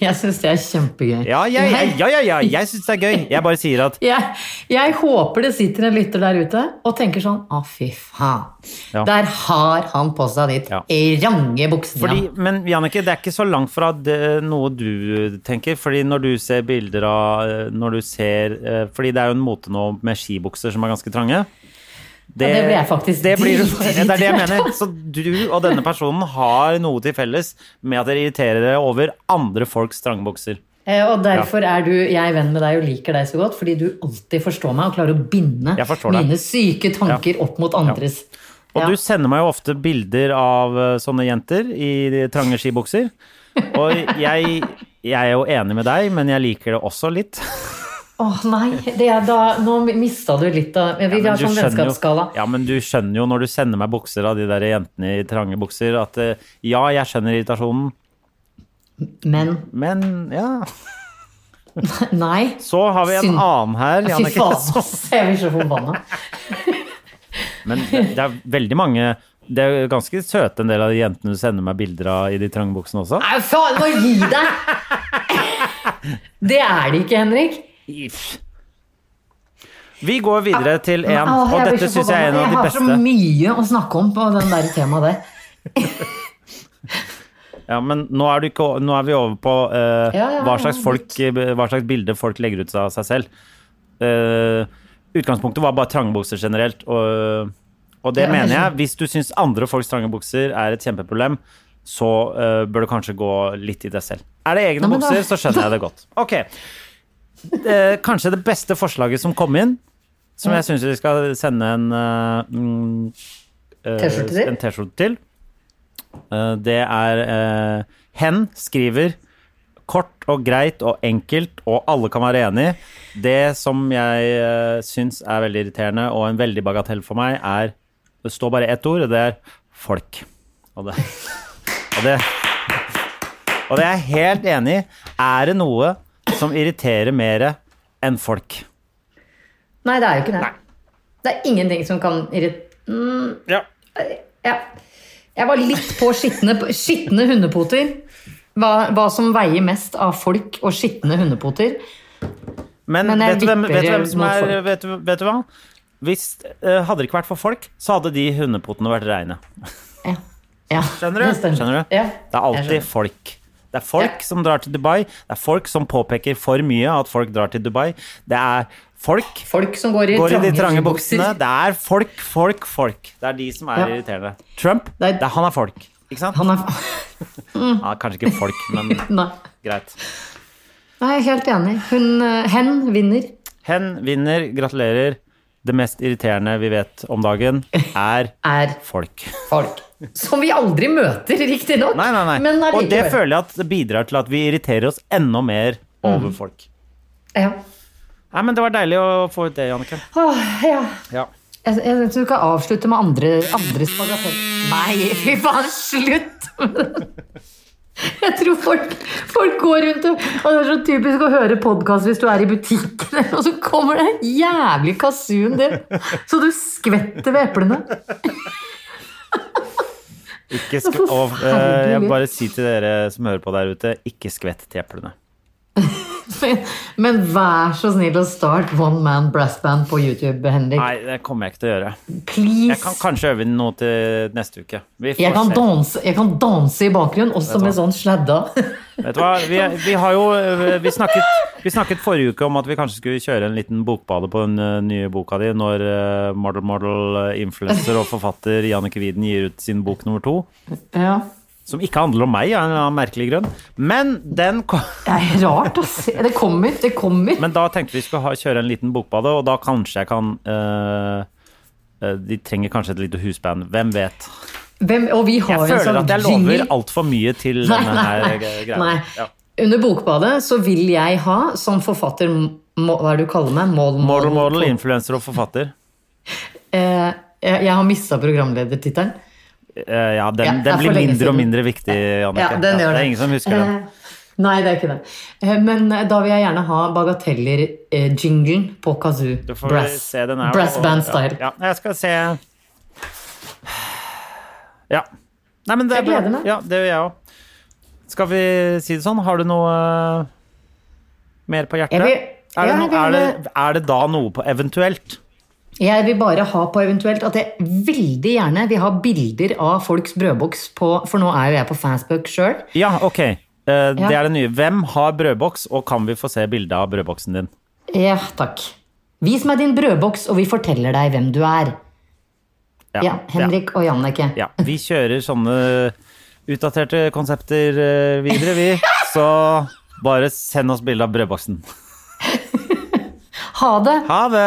Jeg syns det er kjempegøy.
Ja, ja, ja, ja, ja, ja. jeg syns det er gøy. Jeg bare sier at
Jeg, jeg håper det sitter en lytter der ute og tenker sånn Å, fy faen. Der har han på seg ditt
Ja.
range buksene.
Men Jannicke, det er ikke så langt fra det, noe du tenker. Fordi når du ser bilder av Når du ser eh, Fordi det er jo en mote nå med skibukser som er ganske trange.
Ja, det blir jeg faktisk
det, blir, det er det jeg mener. Så du og denne personen har noe til felles med at dere irriterer dere over andre folks trange bukser.
Eh, Og derfor er du jeg er venn med deg og liker deg så godt, fordi du alltid forstår meg og klarer å binde mine syke tanker opp mot andres.
Og
Ja.
du sender meg jo ofte bilder av eh, sånne jenter i trange skibukser. Og jeg, jeg er jo enig med deg, men jeg liker det også litt.
Åh nei, det er da, nå mista du litt av Vi
Men
har sånn
jo-
vennskapsskala.
Ja, men du skjønner jo når du sender meg bukser av de der jentene i trange bukser, at eh, ja, jeg skjønner irritasjonen,
Men
men ja.
nei.
Så har vi en
Syn.
annen her,
Fy faen, jeg blir så forbanna.
Men det, det er veldig mange Det er ganske søte en del av de jentene du sender meg bilder av i de trange buksene også.
Nei, faen, bare gi deg! Det er det ikke, Henrik.
Vi går videre til en, og dette syns jeg er en av de beste.
Jeg har så mye å snakke om på den der temaet der.
Ja, men nå er, du ikke, nå er vi over på uh,
Ja, ja,
hva, slags folk, hva slags bilde folk legger ut av seg selv. Uh, utgangspunktet var bare trange bukser generelt, og, og det
Ja,
mener jeg. Hvis du syns andre folks trange bukser er et kjempeproblem, så uh, bør du kanskje gå litt i deg selv. Er det egne
Nei, da-
bukser, så skjønner jeg det godt. Ok. Eh, kanskje det beste forslaget som kom inn, som jeg syns vi skal sende en eh, mm, eh,
T-skjorte til?
En T-skjorte til. Eh, Det er uh, Hen skriver kort og greit og enkelt, og alle kan være enig. Det som jeg uh, syns er veldig irriterende og en veldig bagatell for meg, er Det står bare ett ord, og det er folk. Og det Og det, og det er jeg helt enig i. Er det noe som irriterer mer enn folk?
Nei, det er jo ikke det. Det er ingenting som kan irritere
Ja.
ja. Jeg var litt på skitne, skitne hundepoter. Hva, hva som veier mest av folk og skitne hundepoter.
Men,
Men
vet, du hvem, vet, du hvem som er vet du, vet du hva? Hvis, uh, hadde det ikke vært for folk, så hadde de hundepotene vært reine.
Ja. Ja,
Skjønner du? Skjønner du?
Ja,
Det er alltid folk. Det er folk
Ja.
som drar til Dubai. Det er folk som påpeker for mye at folk drar til Dubai. Det er folk
Folk som går i
går i de trange buksene. Det er folk, folk, folk. Det er de som er
Ja.
irriterende. Trump,
Det er-
det er, han er folk. Ikke sant?
Han er
Han er kanskje ikke folk, men greit.
Nei, jeg er helt enig. Hun, eh, hen vinner.
Hen vinner. Gratulerer. Det mest irriterende vi vet om dagen, er
Er
folk.
folk. Som vi aldri møter, riktignok.
Nei, nei, nei.
Men
Og det føler jeg at det bidrar til at vi irriterer oss enda mer over folk.
Ja.
Nei, men Det var deilig å få ut det, Jannicke.
Ja.
Ja.
Jeg, jeg synes du kan avslutte med andre, andres bagatell. Nei, fy faen, slutt! Jeg tror folk, folk går rundt og, og Det er så typisk å høre podkast hvis du er i butikken, og så kommer det en jævlig kasun din, så du skvetter ved eplene.
Ikke skv og, eh, jeg vil bare si til dere som hører på der ute, ikke skvett til eplene.
Men, vær så snill å start One Man Brassband på YouTube, Henrik.
Nei, det kommer jeg ikke til å gjøre.
Please.
Jeg kan kanskje øve inn noe til neste uke.
Jeg kan,
se.
danse, jeg kan danse i bakgrunnen, også med sånn sladda.
Vet du hva, vi, vi har jo eh, vi snakket, vi snakket forrige uke om at vi kanskje skulle kjøre en liten bokbade på den eh, nye boka di når eh, model model influencer og forfatter Jannicke Wieden gir ut sin bok nummer to.
Ja.
Som ikke handler om meg, av en eller annen merkelig grunn. Men den kom
Det er rart å se. Det kommer, det kommer.
Men da tenkte vi skulle ha, kjøre en liten bokbade, og da kanskje jeg kan eh, De trenger kanskje et lite husband. Hvem vet?
Hvem, og vi har
Jeg
en
føler
sånn
at jeg lover altfor mye til
Nei,
denne
nei,
gre- greia.
nei.
Ja.
Under Bokbadet så vil jeg ha, som forfatter må, Hva er det du kaller meg? Model,
Model, model, influenser og forfatter.
Uh, jeg, jeg har mista programledertittelen.
Eh, ja, den, den blir
mindre
mindre og mindre viktig, Jannicke.
Ja, den gjør
det
det.
er ingen som husker den.
Eh, Nei, det er ikke det. Eh, Men da vil jeg gjerne ha bagateller-jinglen på kazoo. Brass, brass
og-
band style.
Ja, jeg skal se Ja. Nei, men det er bra. Ja, det gjør jeg òg. Skal vi si det sånn? Har du noe mer på hjertet? Er, det no, er, det, er det da noe på eventuelt?
Jeg vil bare ha på eventuelt at jeg veldig gjerne vil ha bilder av folks brødboks på For nå er jo jeg på Facebook sjøl.
Ja, ok. Eh, Det er det nye. Hvem har brødboks, og kan vi få se bilde av brødboksen din?
Ja, takk. Vis meg din brødboks, og vi forteller deg hvem du er. Ja, Henrik og Jannicke.
Ja, vi kjører sånne utdaterte konsepter eh, videre, vi. Så bare send oss bilde av brødboksen.
Ha det!
Ha det!